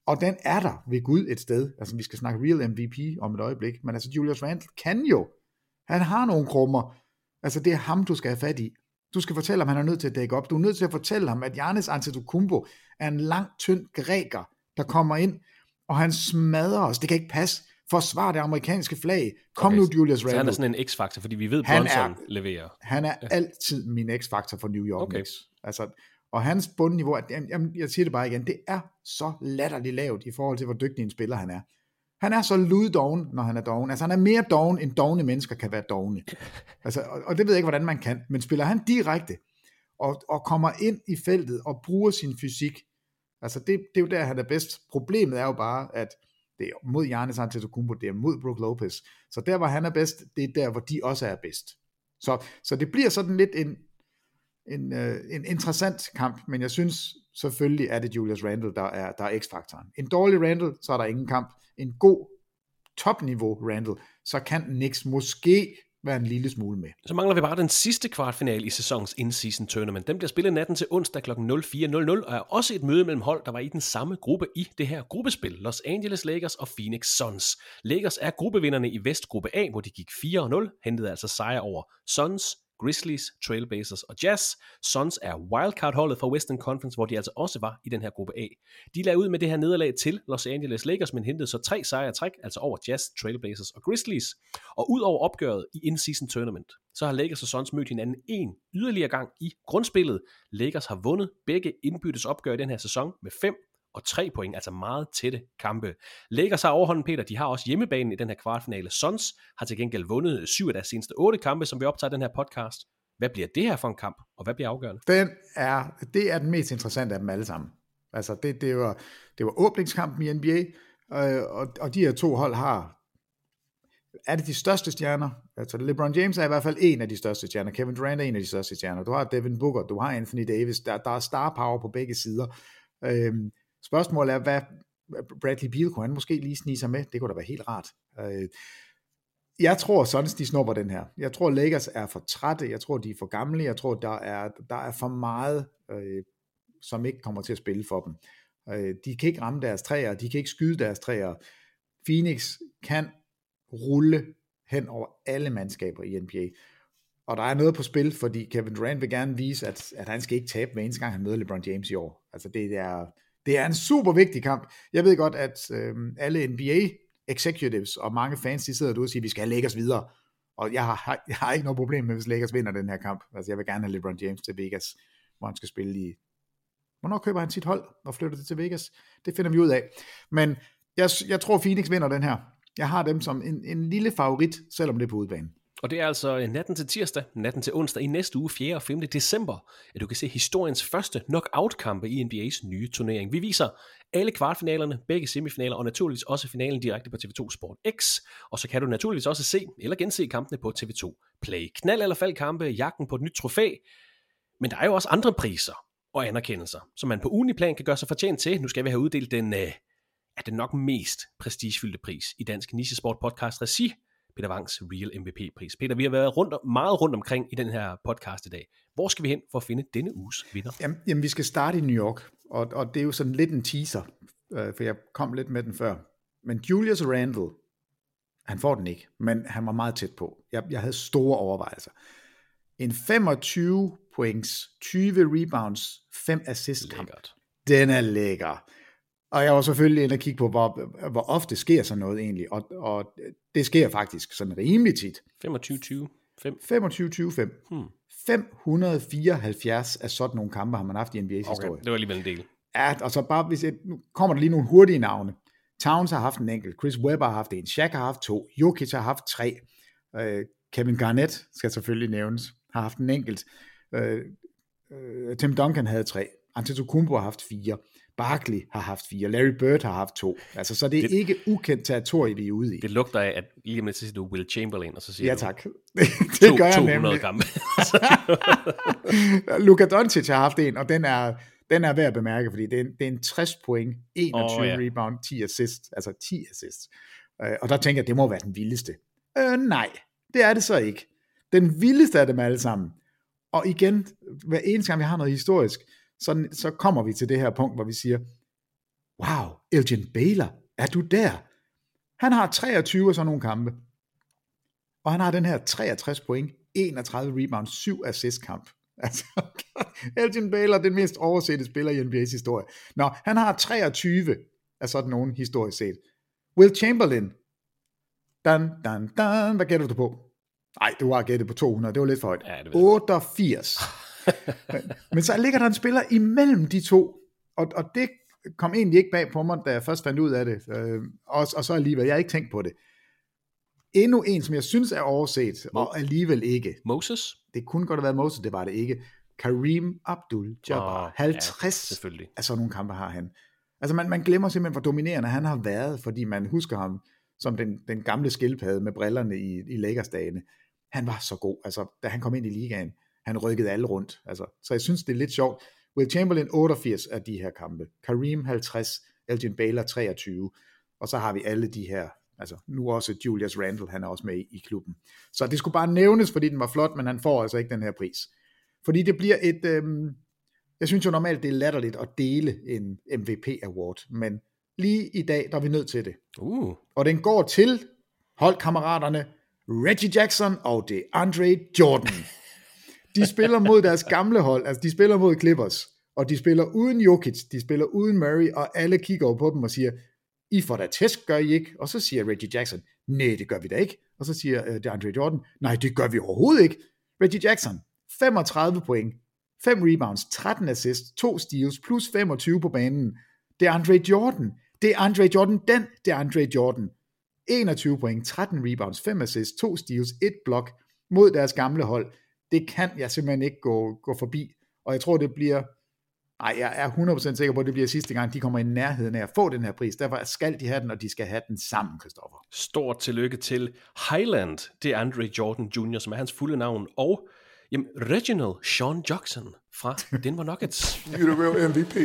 og den er der ved Gud et sted. Altså, vi skal snakke real MVP om et øjeblik. Men altså, Julius Randle kan jo. Han har nogle krummer. Altså, det er ham, du skal have fat i. Du skal fortælle ham, han er nødt til at dække op. Du er nødt til at fortælle ham, at Giannis Antetokounmpo er en lang, tynd græker, der kommer ind, og han smadrer os. Det kan ikke passe. Forsvar det amerikanske flag. Kom okay, nu, Julius Randle. Han er sådan en x-faktor, fordi vi ved, Bronson leverer. Han er ja. altid min x-faktor for New York okay. Knicks. Altså, og hans bundniveau, jamen, jeg siger det bare igen, det er så latterligt lavt i forhold til, hvor dygtig en spiller han er. Han er så luddoven, når han er doven. Altså han er mere doven, end dogne mennesker kan være dogne. Altså, og, og det ved jeg ikke, hvordan man kan. Men spiller han direkte, og, og kommer ind i feltet, og bruger sin fysik, altså det, det er jo der, han er bedst. Problemet er jo bare, at det er mod Giannis Antetokounmpo, det er mod Brook Lopez. Så der, hvor han er bedst, det er der, hvor de også er bedst. Så, så det bliver sådan lidt en, en, øh, en interessant kamp, men jeg synes selvfølgelig er det Julius Randle, der er, der er x-faktoren. En dårlig Randle, så er der ingen kamp. En god topniveau Randle, så kan Knicks måske være en lille smule med. Så mangler vi bare den sidste kvartfinale i sæsonens in-season tournament. Den bliver spillet natten til onsdag kl. 04.00 og er også et møde mellem hold, der var i den samme gruppe i det her gruppespil. Los Angeles Lakers og Phoenix Suns. Lakers er gruppevinderne i Vestgruppe A, hvor de gik 4-0, hentede altså sejr over Suns, Grizzlies, Trailblazers og Jazz. Suns er wildcard-holdet fra Western Conference, hvor de altså også var i den her gruppe A. De lagde ud med det her nederlag til Los Angeles Lakers, men hentede så tre sejre træk, altså over Jazz, Trailblazers og Grizzlies. Og ud over opgøret i in-season tournament, så har Lakers og Suns mødt hinanden en yderligere gang i grundspillet. Lakers har vundet begge indbyttes opgør i den her sæson med 5 og 3 point, altså meget tætte kampe. Lægger sig overhånden, Peter, de har også hjemmebanen i den her kvartfinale. Suns har til gengæld vundet syv af deres seneste otte kampe, som vi optager den her podcast. Hvad bliver det her for en kamp, og hvad bliver afgørende? Den er, det er den mest interessante af dem alle sammen. Altså, det, det, var, det var åbningskampen i NBA, øh, og, og de her to hold har er det de største stjerner? Altså LeBron James er i hvert fald en af de største stjerner. Kevin Durant er en af de største stjerner. Du har Devin Booker, du har Anthony Davis. Der, der er star power på begge sider. Øhm, Spørgsmålet er, hvad Bradley Beal kunne han måske lige snige sig med. Det kunne da være helt rart. Øh, jeg tror Suns, de snupper den her. Jeg tror Lakers er for trætte, jeg tror de er for gamle, jeg tror der er, der er for meget, øh, som ikke kommer til at spille for dem. Øh, de kan ikke ramme deres træer, de kan ikke skyde deres træer. Phoenix kan rulle hen over alle mandskaber i NBA. Og der er noget på spil, fordi Kevin Durant vil gerne vise, at, at han skal ikke tabe hver eneste gang, han møder LeBron James i år. Altså det er, det er en super vigtig kamp. Jeg ved godt, at øh, alle NBA executives og mange fans, de sidder derude og siger, at vi skal have Lakers videre. Og jeg har, jeg har ikke noget problem med, hvis Lakers vinder den her kamp. Altså, jeg vil gerne have LeBron James til Vegas, hvor han skal spille i... Hvornår køber han sit hold og flytter det til Vegas? Det finder vi ud af. Men jeg, jeg tror, Phoenix vinder den her. Jeg har dem som en, en lille favorit, selvom det er på udbanen. Og det er altså øh, natten til tirsdag, natten til onsdag i næste uge, 4. og 5. december, at du kan se historiens første knockout-kampe i NBA's nye turnering. Vi viser alle kvartfinalerne, begge semifinaler og naturligvis også finalen direkte på TV2 Sport X. Og så kan du naturligvis også se eller gense kampene på TV2 Play. Knald eller fald kampe, jagten på et nyt trofæ. Men der er jo også andre priser og anerkendelser, som man på uniplan plan kan gøre sig fortjent til. Nu skal vi have uddelt den, øh, er den nok mest prestigefyldte pris i Dansk Nichesport Podcast Regi, Peter Wangs Real MVP-pris. Peter, vi har været rundt, meget rundt omkring i den her podcast i dag. Hvor skal vi hen for at finde denne uges vinder? Jamen, jamen vi skal starte i New York, og, og det er jo sådan lidt en teaser, øh, for jeg kom lidt med den før. Men Julius Randle, han får den ikke, men han var meget tæt på. Jeg, jeg havde store overvejelser. En 25 points, 20 rebounds, 5 assist kamp. Den er lækker. Og jeg var selvfølgelig inde og kigge på, hvor, hvor ofte sker sådan noget egentlig, og, og det sker faktisk sådan rimelig tit. 25-20. 25-20-5. Hmm. 574 af sådan nogle kampe har man haft i NBA's okay, historie. det var alligevel en del. Ja, og så bare, hvis jeg, nu kommer der lige nogle hurtige navne. Towns har haft en enkelt, Chris Webber har haft en, Shaq har haft to, Jokic har haft tre, uh, Kevin Garnett skal selvfølgelig nævnes, har haft en enkelt, uh, uh, Tim Duncan havde tre, Antetokounmpo har haft fire, Barkley har haft fire, Larry Bird har haft to. Altså, så det er det, ikke ukendt territorie, vi er ude i. Det lugter af, at lige så siger du Will Chamberlain, og så siger Ja du tak. det to, gør jeg 200 nemlig. kampe. Luka Doncic har haft en, og den er, den er værd at bemærke, fordi det er en, det er en 60 point, 21 Åh, oh, ja. rebound, 10 assists, altså 10 assists. Øh, og der tænker jeg, det må være den vildeste. Øh, nej, det er det så ikke. Den vildeste af dem alle sammen. Og igen, hver eneste gang vi har noget historisk, så, så kommer vi til det her punkt, hvor vi siger, wow, Elgin Baylor, er du der? Han har 23 og sådan nogle kampe. Og han har den her 63 point, 31 rebounds, 7 assist kamp. Altså, Elgin Baylor, den mest oversette spiller i NBA's historie. Nå, han har 23 af sådan nogen historisk set. Will Chamberlain, dan, dan, dan, hvad gætter du på? Nej, du har gættet på 200, det var lidt for højt. Ja, det ved jeg. 88. men, men så ligger der en spiller imellem de to, og, og det kom egentlig ikke bag på mig, da jeg først fandt ud af det, øh, og, og så alligevel, jeg har ikke tænkt på det. Endnu en, som jeg synes er overset, og alligevel ikke. Moses? Det kunne godt have været Moses, det var det ikke. Kareem Abdul-Jabbar, Åh, 50 ja, selvfølgelig. af sådan nogle kampe har han. Altså man, man glemmer simpelthen, hvor dominerende han har været, fordi man husker ham som den, den gamle skildpadde med brillerne i, i Lakers-dagene. Han var så god, altså da han kom ind i ligaen, han rykkede alle rundt. Altså, så jeg synes, det er lidt sjovt. Will Chamberlain 88 af de her kampe. Kareem 50, Elgin Baylor 23, og så har vi alle de her, altså nu også Julius Randle, han er også med i, i klubben. Så det skulle bare nævnes, fordi den var flot, men han får altså ikke den her pris. Fordi det bliver et, øhm, jeg synes jo normalt, det er latterligt at dele en MVP-award, men lige i dag, der er vi nødt til det. Uh, Og den går til holdkammeraterne Reggie Jackson og det Andre Jordan. De spiller mod deres gamle hold, altså de spiller mod Clippers, og de spiller uden Jokic, de spiller uden Murray, og alle kigger over på dem og siger, I får da tæsk, gør I ikke? Og så siger Reggie Jackson, nej, det gør vi da ikke. Og så siger øh, uh, DeAndre Jordan, nej, det gør vi overhovedet ikke. Reggie Jackson, 35 point, 5 rebounds, 13 assists, 2 steals, plus 25 på banen. DeAndre Jordan, DeAndre Jordan, den DeAndre Jordan, 21 point, 13 rebounds, 5 assists, 2 steals, 1 blok mod deres gamle hold. Det kan jeg simpelthen ikke gå, gå forbi. Og jeg tror, det bliver... Ej, jeg er 100% sikker på, at det bliver sidste gang, de kommer i nærheden af at få den her pris. Derfor skal de have den, og de skal have den sammen, Christoffer. stort tillykke til Highland, det er Andre Jordan Jr., som er hans fulde navn, og jamen, Reginald Sean Jackson fra Denver Nuggets. You're the real MVP.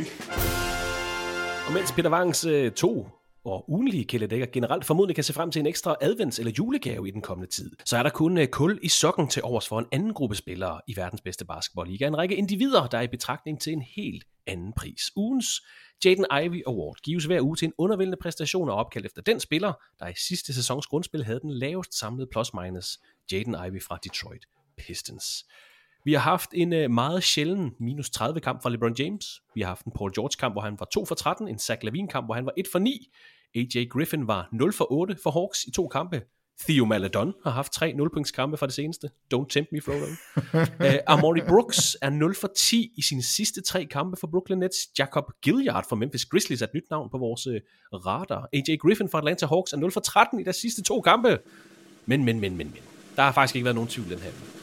Og mens Peter Wangs øh, to og ugenlige kæledækker generelt formodentlig kan se frem til en ekstra advents- eller julegave i den kommende tid, så er der kun øh, kul i sokken til overs for en anden gruppe spillere i verdens bedste basketballliga. En række individer, der er i betragtning til en helt anden pris. Ugens Jaden Ivy Award gives hver uge til en undervældende præstation og opkaldt efter den spiller, der i sidste sæsons grundspil havde den lavest samlede plus-minus, Jaden Ivy fra Detroit Pistons. Vi har haft en øh, meget sjælden minus 30 kamp fra LeBron James. Vi har haft en Paul George kamp, hvor han var 2 for 13, en Zach Lavine kamp, hvor han var 1 for 9. AJ Griffin var 0 for 8 for Hawks i to kampe. Theo Maladon har haft tre 0 kampe fra det seneste. Don't tempt me, Frodo. uh, Amori Brooks er 0 for 10 i sine sidste tre kampe for Brooklyn Nets. Jacob Gilliard fra Memphis Grizzlies er et nyt navn på vores uh, radar. AJ Griffin fra Atlanta Hawks er 0 for 13 i deres sidste to kampe. Men, men, men, men, men. Der har faktisk ikke været nogen tvivl den her.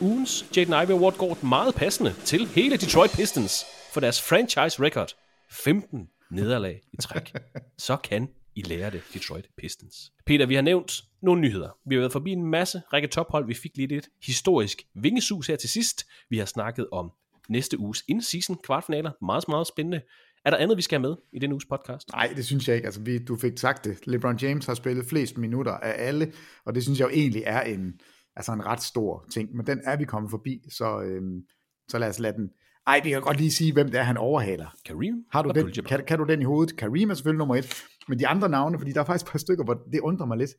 Ugens Jaden Ivey Award går meget passende til hele Detroit Pistons for deres franchise record. 15 nederlag i træk. Så kan I lære det, Detroit Pistons. Peter, vi har nævnt nogle nyheder. Vi har været forbi en masse række tophold. Vi fik lidt et historisk vingesus her til sidst. Vi har snakket om næste uges in-season kvartfinaler. Meget, meget spændende. Er der andet, vi skal have med i den uges podcast? Nej, det synes jeg ikke. Altså, vi, du fik sagt det. LeBron James har spillet flest minutter af alle, og det synes jeg jo egentlig er en, altså en ret stor ting. Men den er vi kommet forbi, så, øhm, så lad os lade den. Ej, vi kan godt lige sige, hvem det er, han overhaler. Kareem Har du den, kan, kan du den i hovedet? Kareem er selvfølgelig nummer et, men de andre navne, fordi der er faktisk et par stykker, hvor det undrer mig lidt.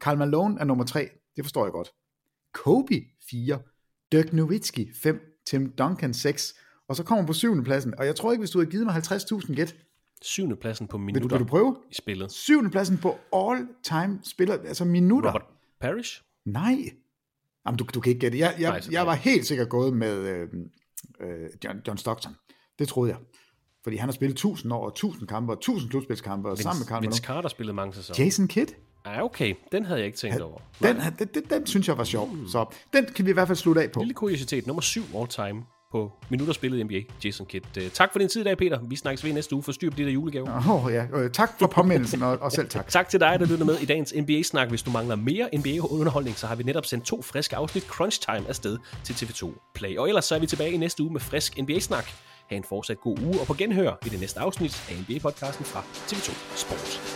Karl Malone er nummer tre, det forstår jeg godt. Kobe 4, Dirk Nowitzki 5, Tim Duncan 6, og så kommer på syvende pladsen, og jeg tror ikke, hvis du havde givet mig 50.000 gæt, Syvende pladsen på vil du, minutter vil du prøve? i spillet. Syvende pladsen på all-time spiller, altså minutter. Robert Parrish? Nej. Jamen, du, du kan ikke gætte. Jeg, jeg, Nej, jeg var helt sikkert gået med øh, øh, John, John Stockton. Det troede jeg. Fordi han har spillet 1000 år, og 1000 kampe, og 1000 slutspilskampe, og sammen med Karl Vince. Carter spillede mange sæsoner. Jason Kidd, Ja, okay. Den havde jeg ikke tænkt over. den, den, den, den synes jeg var sjov. Så den kan vi i hvert fald slutte af på. Lille kuriositet. Nummer 7 all time på Minutterspillet i NBA, Jason Kidd. Øh, tak for din tid i dag, Peter. Vi snakkes ved næste uge for styr på de der julegave. Åh oh, ja, øh, tak for påmindelsen, og, og selv tak. tak til dig, der lytter med i dagens NBA-snak. Hvis du mangler mere NBA-underholdning, så har vi netop sendt to friske afsnit Crunch Time afsted til TV2 Play. Og ellers så er vi tilbage i næste uge med frisk NBA-snak. Ha' en fortsat god uge, og på genhør i det næste afsnit af NBA-podcasten fra TV2 Sport.